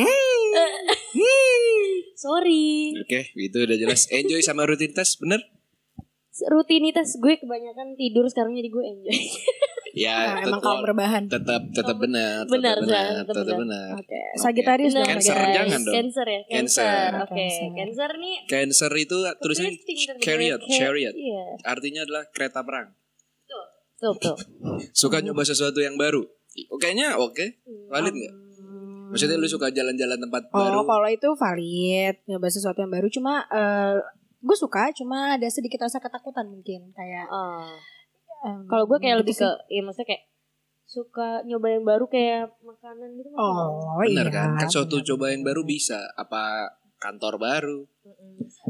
sorry Oke, itu udah jelas. Enjoy sama rutinitas, bener? Rutinitas gue kebanyakan tidur sekarang jadi gue enjoy Ya, Nah, emang tetap- kaum rebahan. tetap tetap benar, Benar, benar, tetap benar. Oke. Sagittarius dong. Cancer guys. jangan dong. Cancer ya Cancer. Cancer oke Cancer. Cancer nih Cancer itu tulisannya chariot, chariot. iya Artinya adalah kereta perang. tuh tuh Suka nyoba sesuatu yang baru. Oh, Kayaknya oke. Valid nggak? Maksudnya lu suka jalan-jalan tempat Oh, baru? kalau itu valid, nyoba sesuatu yang baru. Cuma eh gue suka, cuma ada sedikit rasa ketakutan mungkin kayak. Oh. em, kalau gue kayak gitu lebih sih. ke ya maksudnya kayak suka nyoba yang baru kayak makanan gitu Oh Benar iya. kan? Kan suatu coba yang baru bisa. Apa kantor baru.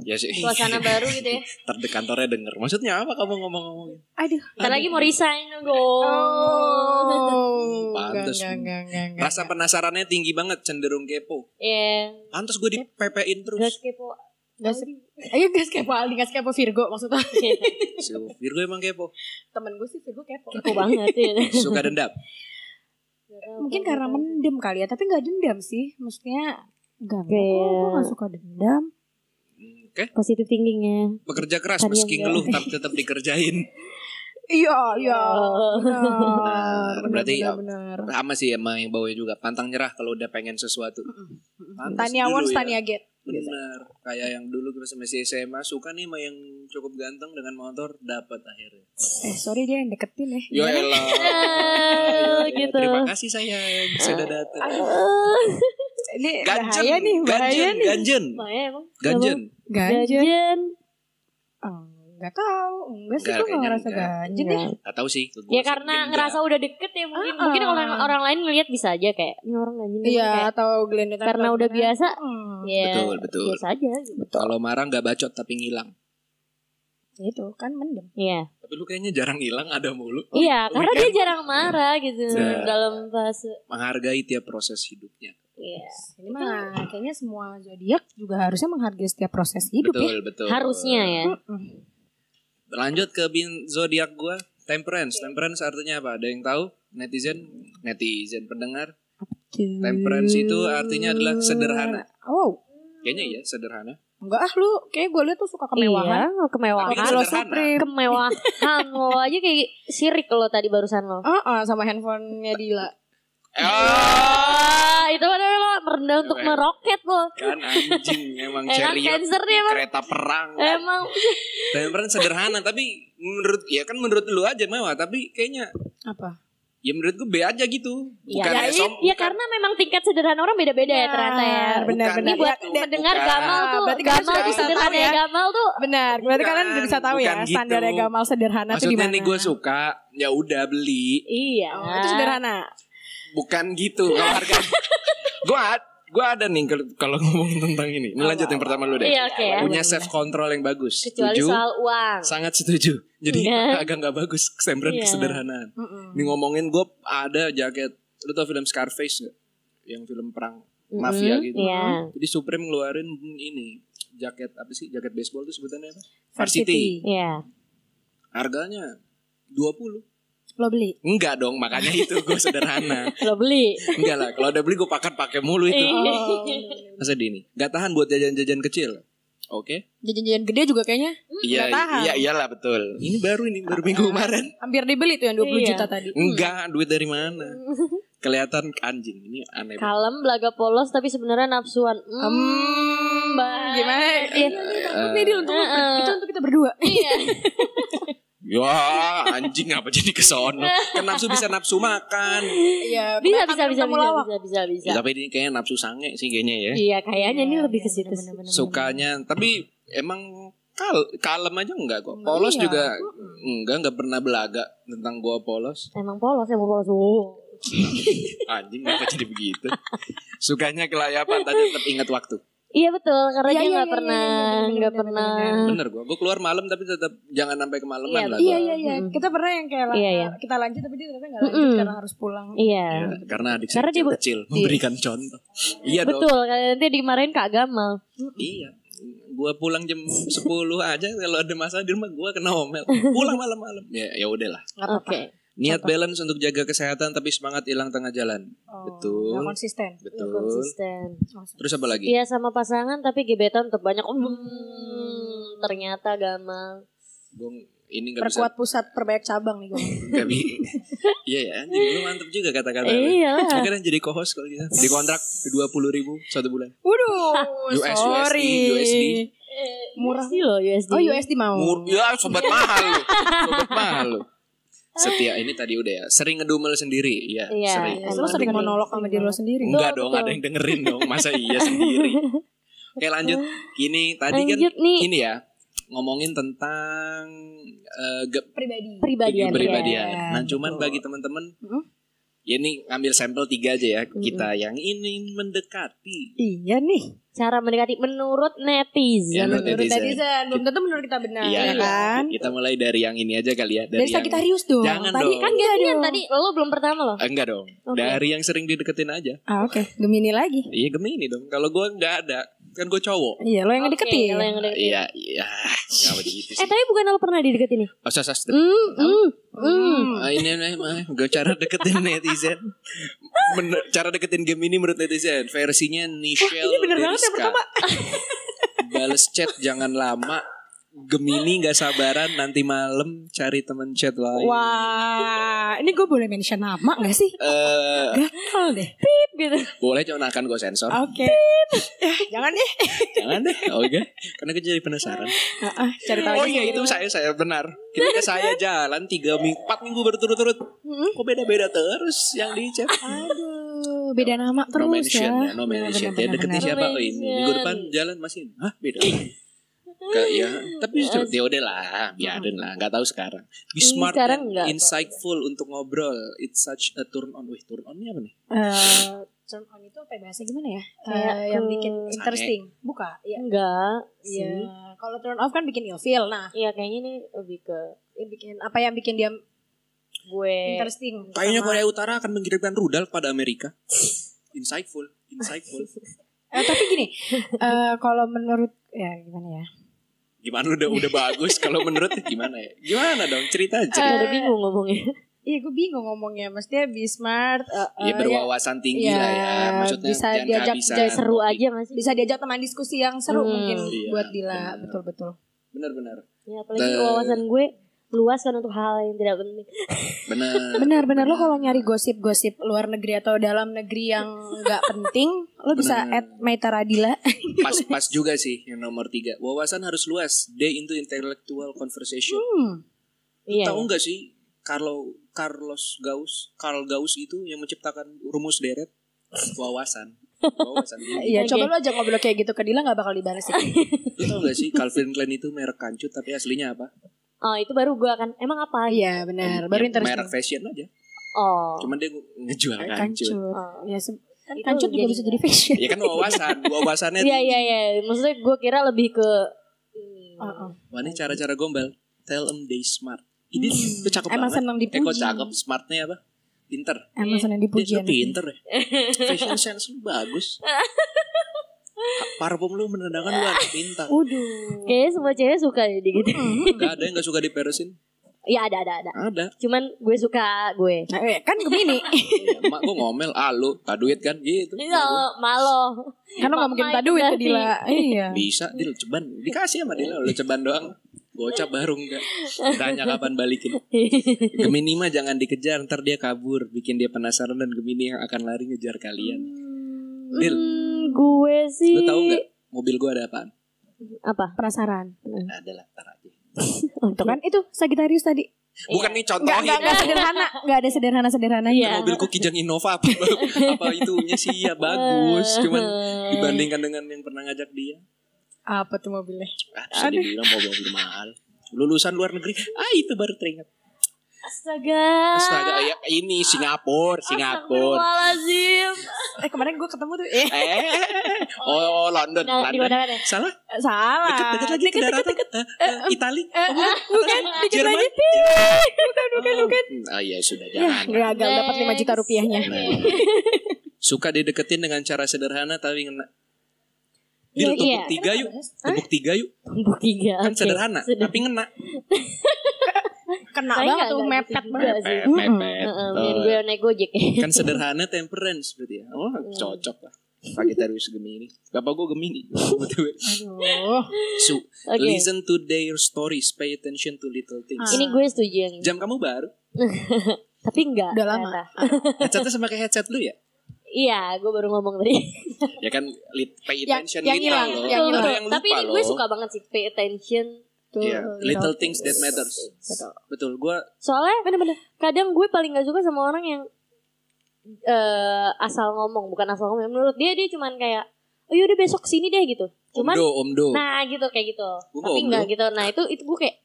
Ya sih. Suasana baru gitu ya. Di kantornya denger. Maksudnya apa kamu ngomong-ngomongin? Aduh. Ntar lagi mau resign dong. Oh. Pantes. Enggak, enggak, enggak, enggak. Rasa penasarannya tinggi banget, cenderung kepo. Iya. Pantes gue dipepein terus. Gas kepo. Gas, ayo gas kepo Aldi, gas kepo Virgo maksudnya. Si Virgo emang kepo. Temen gue sih Virgo kepo. Kepo banget ya. Suka dendam. Mungkin karena mendem kali ya, tapi nggak dendam sih. Maksudnya enggak, enggak. Kayak- gue gak suka dendam. Oke. positif thinkingnya. Bekerja keras Tadi meski ngeluh tapi tetap dikerjain. Iya, iya. Berarti ya- benar. Sama sih emang yang bawahnya juga. Pantang nyerah kalau udah pengen sesuatu. Tania ya. Tania get. Benar. Kayak yang dulu kita masih SMA suka nih sama yang cukup ganteng dengan motor dapat akhirnya. Eh, sorry dia yang deketin ya. Yo elah. Gitu. Terima kasih sayang sudah datang. Ini Ganjen, bahaya nih, bahaya ganjen, nih. ganjen, emang. ganjen. Ganjen. Ganjen. Oh, Enggak tahu. Enggak sih gue kayaknya ngerasa enggak. ganjen ya. Gak tahu sih. Gua Ya sih karena mungkin ngerasa enggak. udah deket ya mungkin Ah. mungkin orang orang lain ngelihat bisa aja kayak ini orang ganjen nih, Iya, kayak, atau gelendotan. karena udah biasa Hmm, ya Betul, betul. biasa aja gitu. Kalau marah nggak bacot tapi ngilang. itu kan mendem. Iya. Tapi lu kayaknya jarang hilang ada mulu. Iya, Oh, karena weekend. dia jarang marah gitu Nah. dalam fase. Menghargai tiap proses hidupnya. Iya. Ini mah kayaknya semua zodiak juga harusnya menghargai setiap proses hidup ya. betul, betul. Harusnya ya. Mm-mm. Lanjut ke bin zodiak gua, temperance. Temperance artinya apa? Ada yang tahu? Netizen, netizen pendengar. Temperance itu artinya adalah sederhana. Oh, Kayaknya ya sederhana. enggak ah lu kayak gue liat tuh suka kemewahan. Iya, kemewahan. Tapi Kalau sederhana. Supreme. kemewahan lo aja kayak sirik lo tadi barusan lo. Ah, ah, sama handphonenya Dila. Ah, Ah, itu kan lo merendah untuk meroket lo. kan anjing emang cancer dia emang. kereta perang. Emang Temperance sederhana tapi menurut ya kan menurut lu aja mewah tapi kayaknya Apa? ya menurut gue B aja gitu. Ya, Bukan ya, som, ya karena memang tingkat sederhana orang beda-beda ya ternyata ya. Benar, Bukan benar. Ini buat gitu. mendengar Bukan. Gamal tuh, Berarti Gamal tuh bisa sederhana tahu ya. Gamal tuh Benar, berarti Bukan, kalian udah bisa tahu ya gitu. standarnya Gamal sederhana tuh di Maksudnya mana. nih gue suka ya udah beli. Iya. Oh, itu sederhana. Bukan gitu kalau harga. gue gue ada nih kalau- ngomongin tentang ini. Ini lanjut yang pertama lu deh. Iya, oke ya. Punya self control yang bagus. Kecuali Setuju? soal uang. Sangat setuju. Jadi Iya. agak nggak bagus kesempatan Iya. kesederhanaan. Mm-mm. Ini ngomongin gue ada jaket. Lu tau film Scarface gak? Yang film perang Mm-mm, mafia gitu. Iya. Jadi Supreme ngeluarin ini jaket apa sih? Jaket baseball tuh sebutannya apa? Varsity. Iya. Harganya 20 Lo beli. Enggak dong, makanya itu gue sederhana. Lo beli. Enggak lah, kalau udah beli gue pakai pakai mulu itu. Iya. Oh, Masa di ini? Gak tahan buat jajan-jajan kecil. Oke? Jajan-jajan gede juga kayaknya Iya, Nggak tahan. iya iyalah betul. Ini baru ini baru minggu kemarin. hampir dibeli tuh yang 20 Iya. juta tadi. Enggak, duit dari mana? Kelihatan anjing. Ini aneh banget. Kalem, belaga polos tapi sebenarnya nafsuan. Hmm, Hmm, Mbak. gimana? Iya. Nih Dil untuk itu untuk kita berdua. Iya. Ya, anjing apa jadi kesono? Kan nafsu bisa nafsu makan. Iya, Bisa bisa bisa bisa bisa bisa bisa. Ya, tapi ini kayaknya nafsu sange sih kayaknya ya. Iya, kayaknya ini Iya, lebih ke iya, situ. Sukanya, tapi emang kal kalem aja enggak kok. Polos Iya. juga enggak, enggak pernah belaga tentang gua polos. Emang polos, emang polos. Oh. Anjing apa jadi begitu? Sukanya kelayapan tapi tetap ingat waktu. Iya betul, karena Iya, dia iya, nggak iya, pernah iya, iya, bener, nggak bener, pernah. bener, Bener gua. Gua keluar malam tapi tetap jangan sampai kemalaman Iya, lah. Iya gua. iya iya. Mm. Kita pernah yang kayak Iya, iya. kita lanjut tapi dia ternyata nggak lanjut Mm-mm. karena harus pulang. Iya. Ya, karena adik Karena dia kecil memberikan contoh. Iya dong. Betul, karena nanti dimarahin Kak Gamal. Iya. Gua pulang jam 10 aja kalau ada masalah di rumah gua kena omel. Pulang malam-malam. Ya ya udahlah. Nggak apa-apa. Niat balance untuk jaga kesehatan tapi semangat hilang tengah jalan. Oh, Betul. nggak konsisten. Betul. Konsisten. Terus apa lagi? Iya sama pasangan tapi gebetan tetap banyak. Hmm, ternyata Gamal. Gua ini bisa Perkuat pusat perbanyak cabang nih gue. bi- Iya ya, anjing lu mantep juga kata-kata. Iya. Kan jadi co-host kalau gitu. Di kontrak dua puluh ribu satu bulan. Waduh, US, sorry. USD. Murah. USD loh USD. Oh USD mau. Mur ya sobat mahal lu. Sobat mahal lu. Setia ini tadi udah ya. Sering ngedumel sendiri. Iya, Iya, sering. Ya, lu sering monolog sama diri lo sendiri. Enggak dong, betul. ada yang dengerin dong. Masa iya sendiri. Oke lanjut. Gini tadi kan Lanjut nih. ini ya ngomongin tentang eh, ge- Pribadi. Pribadian. Iya, Nah, cuman betul. bagi teman-teman Hmm? ya ini ngambil sampel tiga aja ya. Kita yang ingin mendekati Iya nih. Cara mendekati menurut netizen. Ya, menurut Menurut netizen. netizen, belum tentu menurut kita benar, Iya, ya kan? Kita mulai dari yang ini aja kali ya. Dari, yang- Sagittarius dong. Jangan Tadi dong. kan enggak gantian dong. tadi lo belum pertama loh. Eh, Enggak dong. Oke. Dari yang sering dideketin aja. Ah, oke. Gemini lagi. Iya Gemini dong. Kalau gue nggak ada, kan gue cowok. Iya, lo yang Oke, ngedeketin. lo yang ngedeketin. Iya, iya. Nggak begitu Eh sih. tapi bukan lo pernah dideketin nih? Oh, sas, sas. Hmm, hmm, hmm. Hmm. Ah, ini ini gue cara deketin netizen. Bener, cara deketin Gemini menurut netizen versinya Nichelle ini bener banget yang pertama. Bales chat jangan lama. Gemini nggak sabaran nanti malam cari temen chat lain. Wah, ini gue boleh mention nama gak sih? Eh, Gatel deh. Gitu. boleh cuma akan gue sensor. Oke. Eh, jangan deh. Jangan deh. Oke. Karena gue jadi penasaran. Ah, ah, cari tahu Oh iya itu saya saya benar. Ketika saya jalan tiga minggu, empat minggu berturut-turut, Hmm. kok beda-beda terus yang di chat. Aduh, beda nama terus no mention ya. ya, no mention. Benar, deketin siapa? Oh ini minggu depan jalan masih. Hah beda. Kayak ya, tapi Yes. ya udah lah, biarin lah, nggak tahu sekarang. Be smart sekarang and insightful untuk ngobrol. It's such a turn on. Wih, turn on ini apa nih? Eh, turn on itu apa ya bahasa gimana ya? Kayak Eh, yang bikin interesting. Buka. Iya. Enggak Iya. Kalau turn off kan bikin ilfeel. Nah, Iya kayaknya ini lebih ke yang bikin apa yang bikin dia gue interesting? Kayaknya sama- Korea Utara akan mengirimkan rudal pada Amerika. Insightful, insightful. Eh, tapi gini, eh, kalau menurut ya gimana ya? Gimana udah udah bagus kalau menurut gimana ya? Gimana dong cerita aja. Udah bingung ngomongnya. Iya, gue bingung ngomongnya. Mestinya be smart. eh, ya berwawasan tinggi Iya, lah ya. Maksudnya bisa diajak Jadi seru topik. aja masih. bisa diajak teman diskusi yang seru Hmm. mungkin Iya, buat Dila. benar. Betul betul. Benar-benar. Ya, apalagi Te- wawasan gue luas kan untuk hal yang tidak penting. Benar. Benar-benar lo kalau nyari gosip-gosip luar negeri atau dalam negeri yang nggak penting, lo bisa Benar. add Maita Radila. Pas pas juga sih yang nomor tiga. Wawasan harus luas. Day into intellectual conversation. Hmm. Iya. Tahu nggak sih Carlo Carlos Gauss, Carl Gauss itu yang menciptakan rumus deret wawasan. Wawasan. Iya, coba lo aja ngobrol kayak gitu ke Dila nggak bakal dibalas sih. Lu tau gak sih Calvin Klein itu merek kancut tapi aslinya apa? Oh, itu baru gue akan emang apa? Iya benar, baru Ya. Merek fashion aja. Oh. Cuman dia ngejual kancut. Kancut. Oh. Ya, se- kan kancut juga jadi- bisa jadi fashion. Ya kan wawasan, wawasannya Iya iya iya. Maksudnya gue kira lebih ke ini. Heeh. Wah ini cara-cara gombal. Tell them they smart. Ini Hmm. itu cakep Emang banget. senang Eh kok dipuji. cakep, smartnya apa? Pinter. Emang senang dipuji. Dia pinter ya. Fashion sense lu bagus. Parfum lu menandakan lu anak pintar. Waduh. Kayaknya semua cewek suka ya gitu. Gak ada yang gak suka diperesin. Iya ada ada ada. Ada. Cuman gue suka gue. Nah, eh, kan Gemini. Iya, Mak gue ngomel, ah lu, tak duit kan gitu. Iya malo. Karena nggak mungkin minta duit. Dila. Iya. Bisa, Dil, ceban. Dikasih sama Dila, lu ceban doang. Gocap baru enggak. Tanya kapan balikin. Gemini mah jangan dikejar, ntar dia kabur. Bikin dia penasaran dan Gemini yang akan lari ngejar kalian. Dil, Hmm, gue sih. lu tahu nggak mobil gue ada apaan? Apa? Penasaran. Ada lah, ntar aja. Tuh kan itu Sagittarius tadi. Bukan nih contohin. enggak, enggak sederhana. Enggak ada sederhana-sederhana. Iya. Mobilku Kijang Innova apa, apa itunya sih ya bagus. Cuman dibandingkan dengan yang pernah ngajak dia. Apa tuh mobilnya? Ah, bisa dibilang mau mobil mahal. Lulusan luar negeri. Ah itu baru teringat. Astaga. Astaga, ya, ini Singapura, Singapura. Astagfirullahaladzim. Eh kemarin gue ketemu tuh. Eh Eh, oh London, Nah, di London. mana mana? Salah? salah. Dekat, dekat lagi ke daratan. Eh, eh, Itali. Eh, eh, bukan, dikit Jerman. lagi. Bukan, bukan, bukan. Ah ya sudah Ya, jangan. gagal dapat 5 juta rupiahnya. Nah. Suka dideketin dengan cara sederhana tapi Dil, tepuk iya. tiga yuk. Tepuk tiga yuk. Tumbuk tiga. Kan oke. sederhana, Sederhana. tapi ngena. Kena banget tuh mepet banget. sih. Mepet, mending gue naik gojek. Kan sederhana temperance berarti ya. Oh, cocok lah. Sagittarius Gemini. Bapak gue Gemini. Betul. Aduh. So, Oke. listen to their stories, pay attention to little things. Ini gue setuju yang ini. Jam kamu baru. Tapi enggak. Udah lama. Headsetnya sama kayak headset lu ya? Iya, gue baru ngomong tadi. Ya kan lit, pay Yang- attention yang gitu hilang, loh. yang hilang. yang lupa Tapi ini gue suka banget sih pay attention. Tuh, Iya, little things that matters. Betul. Betul, gue Soalnya Bener-bener. kadang gue paling gak suka sama orang yang eh asal ngomong, bukan asal ngomong. Menurut dia dia cuman kayak, oh yaudah besok sini deh gitu. Cuman, omdo, omdo. nah gitu kayak gitu. Gua Tapi enggak gitu. Nah itu itu gue kayak,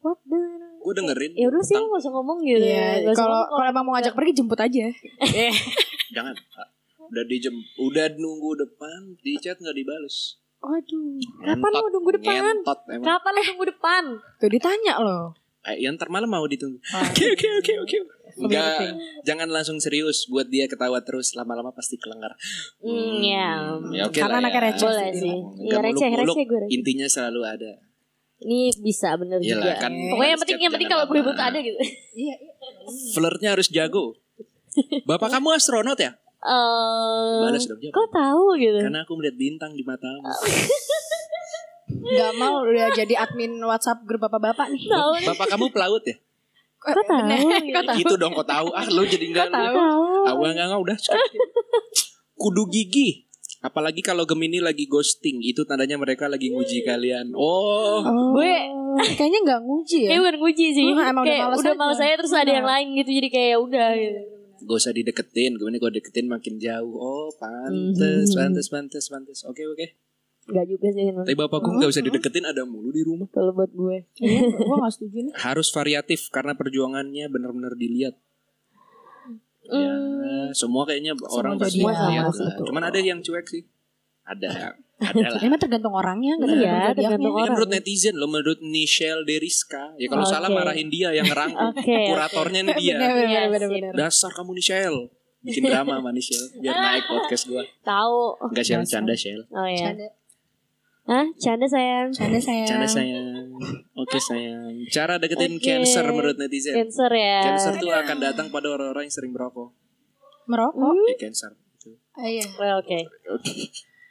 what the? Gue dengerin. Ya udah sih tentang- lo gak usah ngomong gitu. Nggak usah kalau kalau emang mau ngajak pergi jemput aja. Jangan. Udah dijem, udah nunggu depan, di chat nggak dibales. Waduh, kapan lo nunggu depan? Ngentot emang. Kapan lo nunggu depan? Tuh ditanya loh. Eh, yang ntar malam mau ditunggu. Ah. Oke oke oke oke. Enggak, jangan langsung serius. Buat dia ketawa terus lama-lama pasti kelengar. Hmm, ya. Ya oke Karena lah anaknya ya. receh Boleh sih. Nggak Iya receh, muluk-muluk, receh gue receh. Intinya selalu ada. Ini bisa bener Iyalah juga. kan. Pokoknya yang penting yang penting kalau gue butuh ada gitu. Iya, iya. Flirtnya harus jago. Bapak kamu astronot ya? Eh, Balas dong jawab. kok tahu gitu? Karena aku melihat bintang di matamu. Gak mau udah jadi admin WhatsApp grup bapak-bapak nih. Tahu nih. Bapak kamu pelaut ya? Kok tahu? Kok tahu? Gitu dong kok tahu. Ah lu jadi enggak. Kok tahu? Tahu. Awal enggak enggak udah. Kudu gigi. Apalagi kalau Gemini lagi ghosting, itu tandanya mereka lagi nguji kalian. Oh, Oh, Gue- kayaknya nggak nguji ya. Kayak bukan nguji sih. Hmm, emang udah kayak males udah aja. males saya terus ada yang lain gitu jadi kayak ya udah gitu. gak usah dideketin. Gemini kalau deketin makin jauh. Oh, pantes, Mhm. pantes, pantes, pantes. Oke, oke. Enggak juga sih. Tapi bapakku nggak usah dideketin, ada mulu di rumah. kalau buat gue. Iya, gue gak setuju nih. Harus variatif karena perjuangannya benar-benar dilihat. Ya, semua kayaknya orang pasti lihat sama lah. sih itu. Cuman ada yang cuek sih. Ada, ada lah. Emang tergantung orangnya, nggak Iya, tergantung. Ini orang. menurut netizen loh, menurut Michelle Deriska. Ya kalau Oke. salah marahin dia yang ngerangkum. Oke. Kuratornya nih dia. Bener, bener, Iya, bener, bener. Dasar kamu nih Shell. Bikin drama sama nih Shell. Biar naik podcast gua. Tahu. Enggak Shell, Dasar. canda Shell. Oh ya. Canda, Hah? Canda sayang. canda sayang. Canda sayang. Oke sayang. Cara deketin Oke. cancer menurut netizen. Cancer ya. Cancer tuh akan datang pada orang-orang yang sering merokok. Merokok. Hmm. Ya cancer. Gitu. Ah, iya. Well, Oke.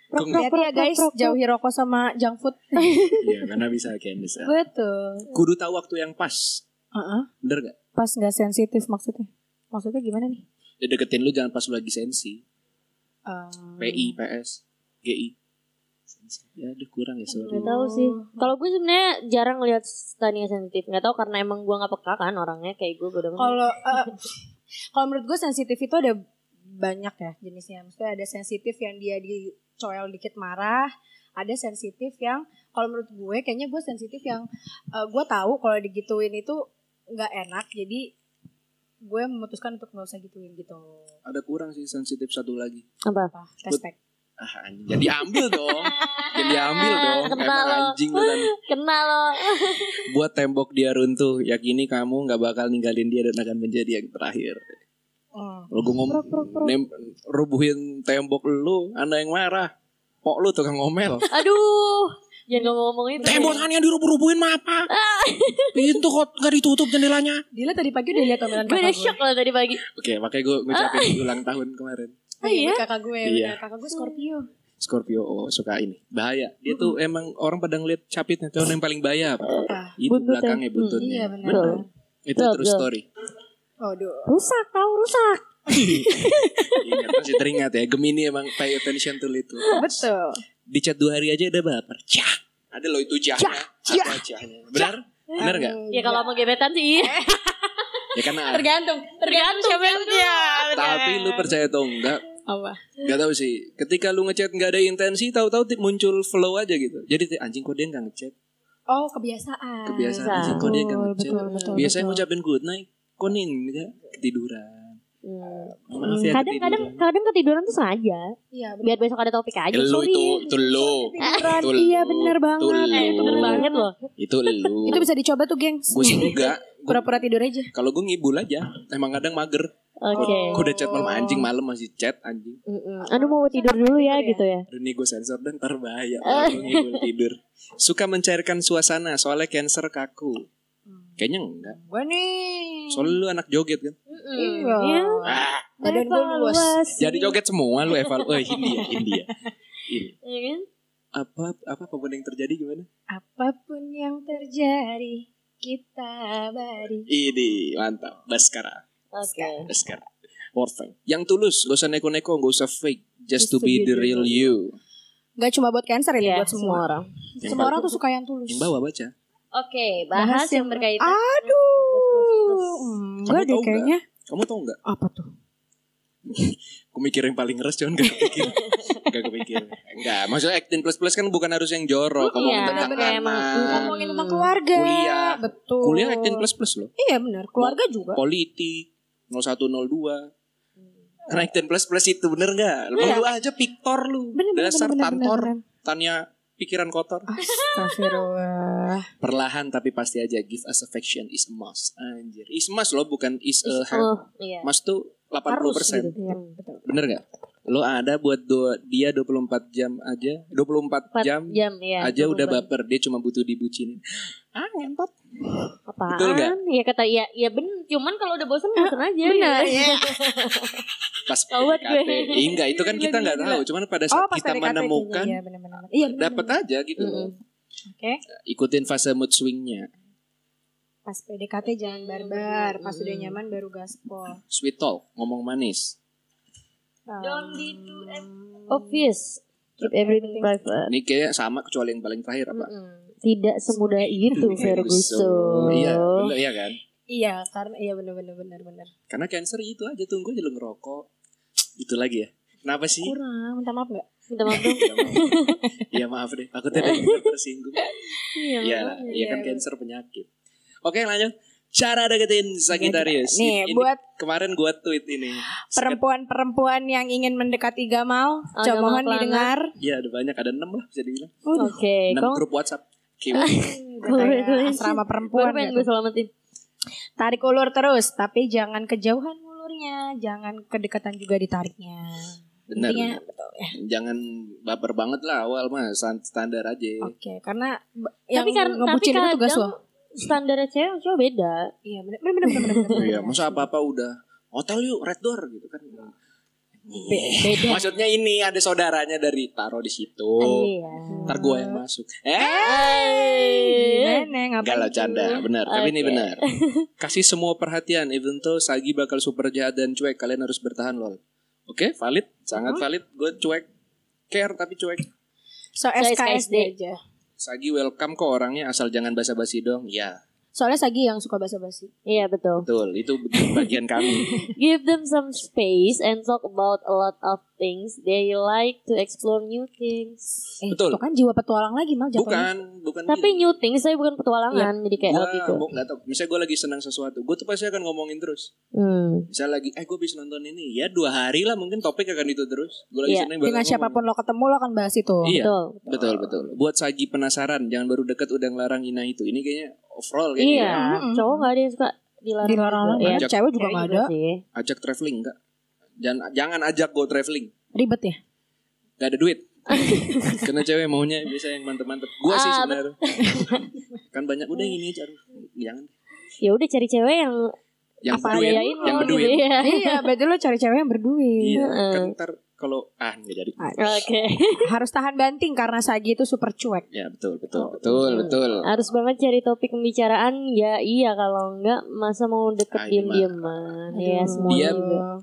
Nggak- Hati ya guys, jauhi rokok sama junk food. Iya, karena bisa cancer. Betul. Kudu tahu waktu yang pas. Heeh. Bener gak? Pas nggak sensitif maksudnya. Maksudnya gimana nih? Ya, deketin lu jangan pas lu lagi sensi. Um, PI, PS, GI. Ya udah kurang ya sorry. Gak tahu sih. Kalau gue sebenarnya jarang lihat Tania sensitif. Gak tahu karena emang gue nggak peka kan orangnya kayak gue. Gue udah Kalau eh, kalau menurut gue sensitif itu ada banyak ya jenisnya. Maksudnya ada sensitif yang dia dicoel dikit marah, ada sensitif yang kalau menurut gue kayaknya gue sensitif yang eh, gue tahu kalau digituin itu nggak enak, jadi gue memutuskan untuk nggak usah gituin gitu. Ada kurang sih sensitif satu lagi. apa? Apa? Respect. Ah, anjing. jadi ambil dong. jadi ambil dong. Kenal Emang lo. anjing lu kan. Kenal lo. Buat tembok dia runtuh, yakini kamu nggak bakal ninggalin dia dan akan menjadi yang terakhir. Hmm. Kalau gue ngomong rubuhin tembok lu, anda yang marah. Pok lu tukang ngomel. Aduh. Jangan ngomong itu. Tembokannya dirubuh-rubuhin mah apa? Pintu kok nggak ditutup jendelanya. Dila tadi pagi udah lihat omelan Gue udah gue. shock loh tadi pagi. Oke, makanya gue ngucapin ulang tahun kemarin. Oh iya, Iya? kakak gue, Iya. kakak gue Scorpio. Scorpio oh, suka ini bahaya dia tuh emang orang pada ngeliat capitnya tuh yang paling bahaya apa Apa? itu Buntutnya. belakangnya buntutnya Iya benar. Bener. itu Betul, true betul. story Waduh. Rusak tau rusak. ingat masih teringat ya Gemini emang pay attention to itu Betul. di chat dua hari aja udah baper cah ada loh itu cahnya ada cahnya benar benar nggak Ya kalau mau gebetan sih. ya karena Tergantung. Tergantung siapa yang tapi lu percaya atau enggak Apa? Gak tahu sih. Ketika lu ngechat nggak ada intensi, tahu-tahu ti- muncul flow aja gitu. Jadi anjing kok dia nggak ngechat. Oh kebiasaan. Kebiasaan anjing kok dia nggak ngechat. betul, betul, Biasanya betul. ngucapin good night, kok nih enggak ketiduran. Maaf ya Kadang kadang ketiduran. kadang ketiduran tuh sengaja. Iya benar. Biar besok ada topik aja. Eh, lu Sorry. itu itu lu. Itu Iya lu. bener banget. Itu Eh. Bener banget loh. Itu lu. Itu bisa dicoba tuh gengs. Gue sih enggak. Pura-pura tidur aja. Kalau gue ngibul aja, emang kadang mager. Oke. Gue udah chat malam anjing malam masih chat anjing. Mm-mm. Aduh mau tidur dulu ya ya? gitu ya. Aduh nih gue sensor dan ntar bahaya. Gue ngibul tidur. Suka mencairkan suasana soalnya cancer kaku. Kayaknya enggak. Gue nih. Soalnya lu anak joget kan. Iya. Iya. Ah, Badan gue luas. Jadi joget semua lu eval. Oh, India, India. Iya kan? Apa apa apa pun yang terjadi gimana? Apa pun yang terjadi kita bari. Ini mantap. Baskara. Oke. Baskara. Perfect. Yang tulus, gak usah neko-neko, gak usah fake. Just, to be, the real you. Gak cuma buat cancer ini, Iya, buat semua. orang. Yang Semua orang tuh suka yang tulus. Yang bawah baca. Oke, bahas, Bahas yang yang- berkaitan. Aduh. Enggak Kamu deh tahu kayaknya. Kamu tau nggak? Apa tuh? Aku mikir yang paling ngeres cuman gak kepikir. gak kepikir. Enggak, maksudnya acting plus plus kan bukan harus yang jorok. Kamu Iya, tentang emang. anak. Ngomongin tentang keluarga. Kuliah. Betul. Kuliah acting plus plus loh. Iya benar. Keluarga juga. Politik 0102. Naik 10 plus plus itu bener nggak? Lu, lu aja piktor lu. Bener, bener, Dasar bener, bener, tantor. bener. Tanya pikiran kotor. Astagfirullah. Perlahan tapi pasti aja give us affection is a must. Anjir. Is must loh bukan is a have. Oh, iya. Must tuh 80%. Harus gitu. Iya, betul. Bener gak? Lo ada buat do, dia 24 jam aja 24 Empat jam, jam ya. aja udah beban. baper Dia cuma butuh dibucinin Ah ngentot Apaan? Betul nggak? Ya kata ya, ya ben. Cuman kalau udah bosan bosan aja. Benar. ya. Pas. PDKT Ih, Enggak itu kan kita nggak tahu Cuman pada saat Oh, pas kita PDKT menemukan Iya, benar-benar. Iya, benar. Dapat aja gitu loh Oke. Ikutin fase mood swingnya Pas PDKT jangan barbar, pas udah nyaman baru gaspol. Sweet talk Ngomong manis Don't be too obvious. Keep everything private. Ini kayak sama kecuali yang paling terakhir apa? Mm-mm. Tidak semudah itu Ferguson. Iya bener, iya kan Iya, karena iya benar-benar benar-benar. Karena cancer itu aja tunggu aja lu ngerokok Itu lagi ya Kenapa sih? Kurang, minta maaf nggak? Minta maaf dong. Iya maaf deh Aku tadi bener tersinggung Iya. Iya, iya kan cancer penyakit. Oke lanjut. Cara deketin Sagittarius. Nih, Ini- buat kemarin gua tweet ini. perempuan-perempuan yang ingin mendekati Gamal, Oh, coba mohon didengar. Iya ada banyak ada enam lah bisa dibilang. Oke, Enam kamu grup WhatsApp. Asrama perempuan pengen gitu. gue selamatin. Tarik ulur terus, tapi jangan kejauhan ulurnya, jangan kedekatan juga ditariknya. Benar. Intinya betul ya. Jangan baper banget lah awal mah standar aja. Oke, karena b- yang tapi karena tapi ngebucin itu tugas lo. Standarnya cewek cowok beda. Iya, benar benar benar benar. Iya, masa apa-apa udah hotel yuk red door gitu kan. Beda. Maksudnya ini ada saudaranya dari taruh di situ. Iya. Ntar gua yang masuk. Eh. Gimana? Galau canda, benar. Tapi ini benar. Kasih semua perhatian, even though Sagi bakal super jahat dan cuek, kalian harus bertahan lol. Oke, valid, sangat valid. Gue cuek, care tapi cuek. So SKSD. aja. Sagi welcome kok orangnya, asal jangan basa-basi dong. Ya, Soalnya Sagi yang suka basa-basi. Iya betul. betul. Itu bagian kami. Give them some space and talk about a lot of things. They like to explore new things. Eh, Betul. Itu kan jiwa petualang lagi mal jatuhnya. Bukan, bukan. Tapi new things saya bukan petualangan, jadi kayak gue lebih ke. mau nggak tahu. Misalnya gue lagi senang sesuatu, gue tuh pasti akan ngomongin terus. Hmm. Misalnya lagi, eh gue bisa nonton ini, ya dua hari lah mungkin topik akan itu terus. Gue lagi senang bakal Dengan ngomong. siapa pun lo ketemu lo akan bahas itu. Iya, Betul. betul betul. Buat Sagi penasaran, jangan baru deket udah ngelarang Ina itu. Ini kayaknya overall kayaknya. Iya, cowok nggak ada yang suka dilarang. Dilarang juga. orang Ajak- cewek juga Cewek nggak ada. sih. Ajak traveling enggak? Jangan jangan ajak gue traveling. Ribet ya. Gak ada duit. Karena cewek maunya bisa yang mantep-mantep. Gue sih Ah, sebenarnya. kan banyak udah yang ini aja. Aduh, Jangan. Ya udah cari cewek yang Yang apa berduit, yang berduit. gitu ya. iya, berarti lo cari cewek yang berduit. Iya, kan ntar kalau ah nggak jadi. Oke. Harus tahan banting karena Sagi itu super cuek. Ya betul betul betul betul. Harus banget cari topik pembicaraan. Ya iya kalau enggak masa mau deket Ah, diem-dieman. Ya semua Dia juga.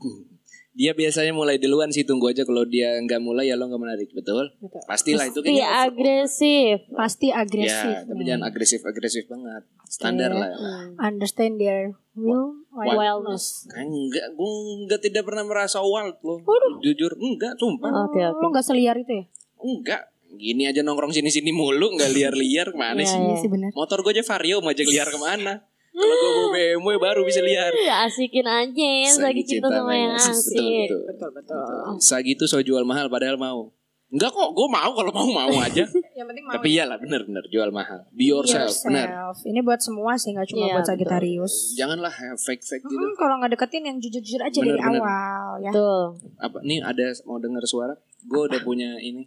Dia biasanya mulai duluan sih tunggu aja kalau dia nggak mulai ya lo nggak menarik betul. Betul. Pastilah itu Pasti kayaknya. agresif. Pasti agresif. Ya, tapi jangan agresif agresif banget. Standar lah. Ya. Understand their will Wildness. Kan enggak, gue enggak tidak pernah merasa wild loh. Jujur enggak, sumpah. Oke oke. Lo gak seliar itu ya? Enggak. Gini aja nongkrong sini-sini mulu, enggak liar-liar ke mana Iya, sih? Iya sih benar. Motor gue aja Vario, mau ajak liar ke mana? Kalau gue bawa BMW baru bisa liar. Ya asikin aja ya lagi cinta sama yang Betul, asik. betul. Betul betul. Sagi itu so jual mahal padahal mau. Enggak kok, gue mau kalau mau mau aja. Yang penting Tapi iyalah bener-bener jual mahal. Be yourself, benar. yourself. Ini buat semua sih nggak cuma Iya, buat Sagittarius. Janganlah fake-fake gitu. Hmm, kalau nggak deketin yang jujur-jujur aja Bener, dari bener. awal ya. Betul. Apa nih ada mau dengar suara? Gue udah punya ini.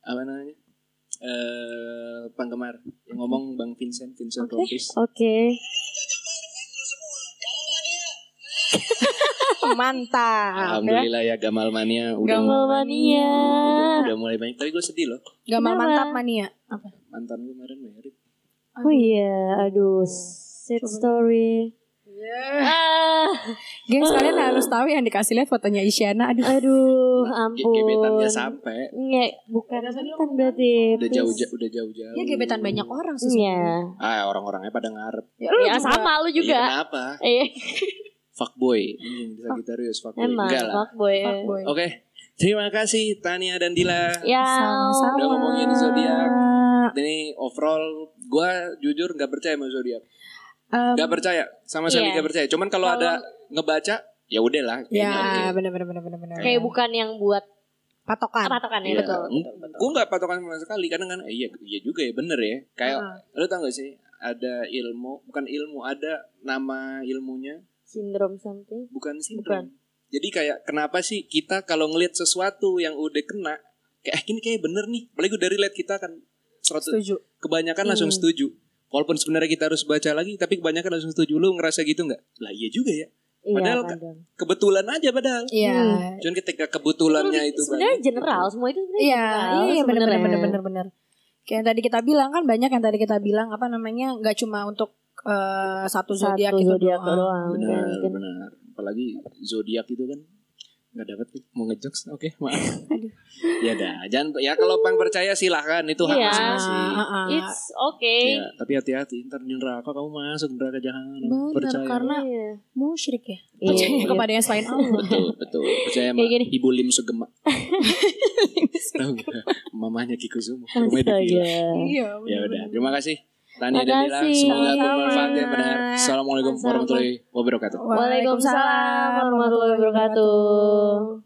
Apa namanya? Eh penggemar yang ngomong Bang Vincent, Vincent Rompis. Oke. Mantap. ya. Alhamdulillah ya Gamal Mania udah Gamal mania. udah mulai banyak tapi gue sedih loh Gamal Kenapa? mantap mania. Apa? mantan gue kemarin merit Oh iya, aduh, sad story. Ah, Gengs kalian harus tahu yang dikasih lihat fotonya Isyana. Aduh. aduh, Ge- ampun. gebetannya sampai Nggak, bukan mantan berarti. udah jauh jauh udah jauh jauh Dia gebetan banyak orang sih. Iya. ah orang-orangnya pada ngarep Ya, lu Ya juga. sama lu Iya, juga. kenapa Eh, fuckboy ini Sagittarius fuckboy emang enggak lah fuckboy. Fuckboy. oke terima kasih Tania dan Dila Ya. Sama-sama. udah ngomongin zodiak ini overall gue jujur nggak percaya sama zodiak Em, nggak percaya sama sekali Iya. nggak percaya cuman kalau ada ngebaca ya udahlah. Ya, kayaknya oke. benar benar benar benar. Kayak bukan yang buat patokan. patokan ya Iya. betul. Gue nggak patokan sama sekali kadang kan eh, iya iya juga ya bener ya. Kayak Ah. lu tau gak sih ada ilmu bukan ilmu ada nama ilmunya Sindrom something. bukan sindrom. Jadi kayak kenapa sih kita kalau ngelihat sesuatu yang udah kena kayak "Ah, ini kayak bener nih. Apalagi dari lihat kita kan 100 Setuju. kebanyakan langsung Hmm. setuju. Walaupun sebenarnya kita harus baca lagi tapi kebanyakan langsung setuju. Lu ngerasa gitu nggak? Lah iya juga ya. Iya Padahal kadang. Kebetulan aja padahal. Iya. Cuman ketika kebetulannya itu sebenarnya banyak, general semua itu sebenarnya Iya, general iya iya, benar benar benar benar. Kayak yang tadi kita bilang kan banyak yang tadi kita bilang apa namanya nggak cuma untuk eh, satu Satu zodiak itu zodiak doang. doang. Benar, benar. Apalagi zodiak itu kan nggak dapat nih. mau ngejokes. Oke, maaf. ya dah, jangan ya kalau bang percaya silahkan itu hak Iya. masing-masing. Ah, ah, ah. It's okay. Ya, tapi hati-hati ntar di neraka kamu masuk neraka jahanam. Benar, Percaya. karena Iya. musyrik ya. Iya, Percaya iya. kepada yang selain Allah. betul, betul. Percaya sama gini. Ibu Lim Sugema. Tahu nggak? Mamanya Kiku Sumo. Astaga. Iya, Ya udah, terima kasih. Tania dan Dila, semoga bermanfaat ya benar. Assalamualaikum warahmatullahi wabarakatuh. Waalaikumsalam warahmatullahi wabarakatuh.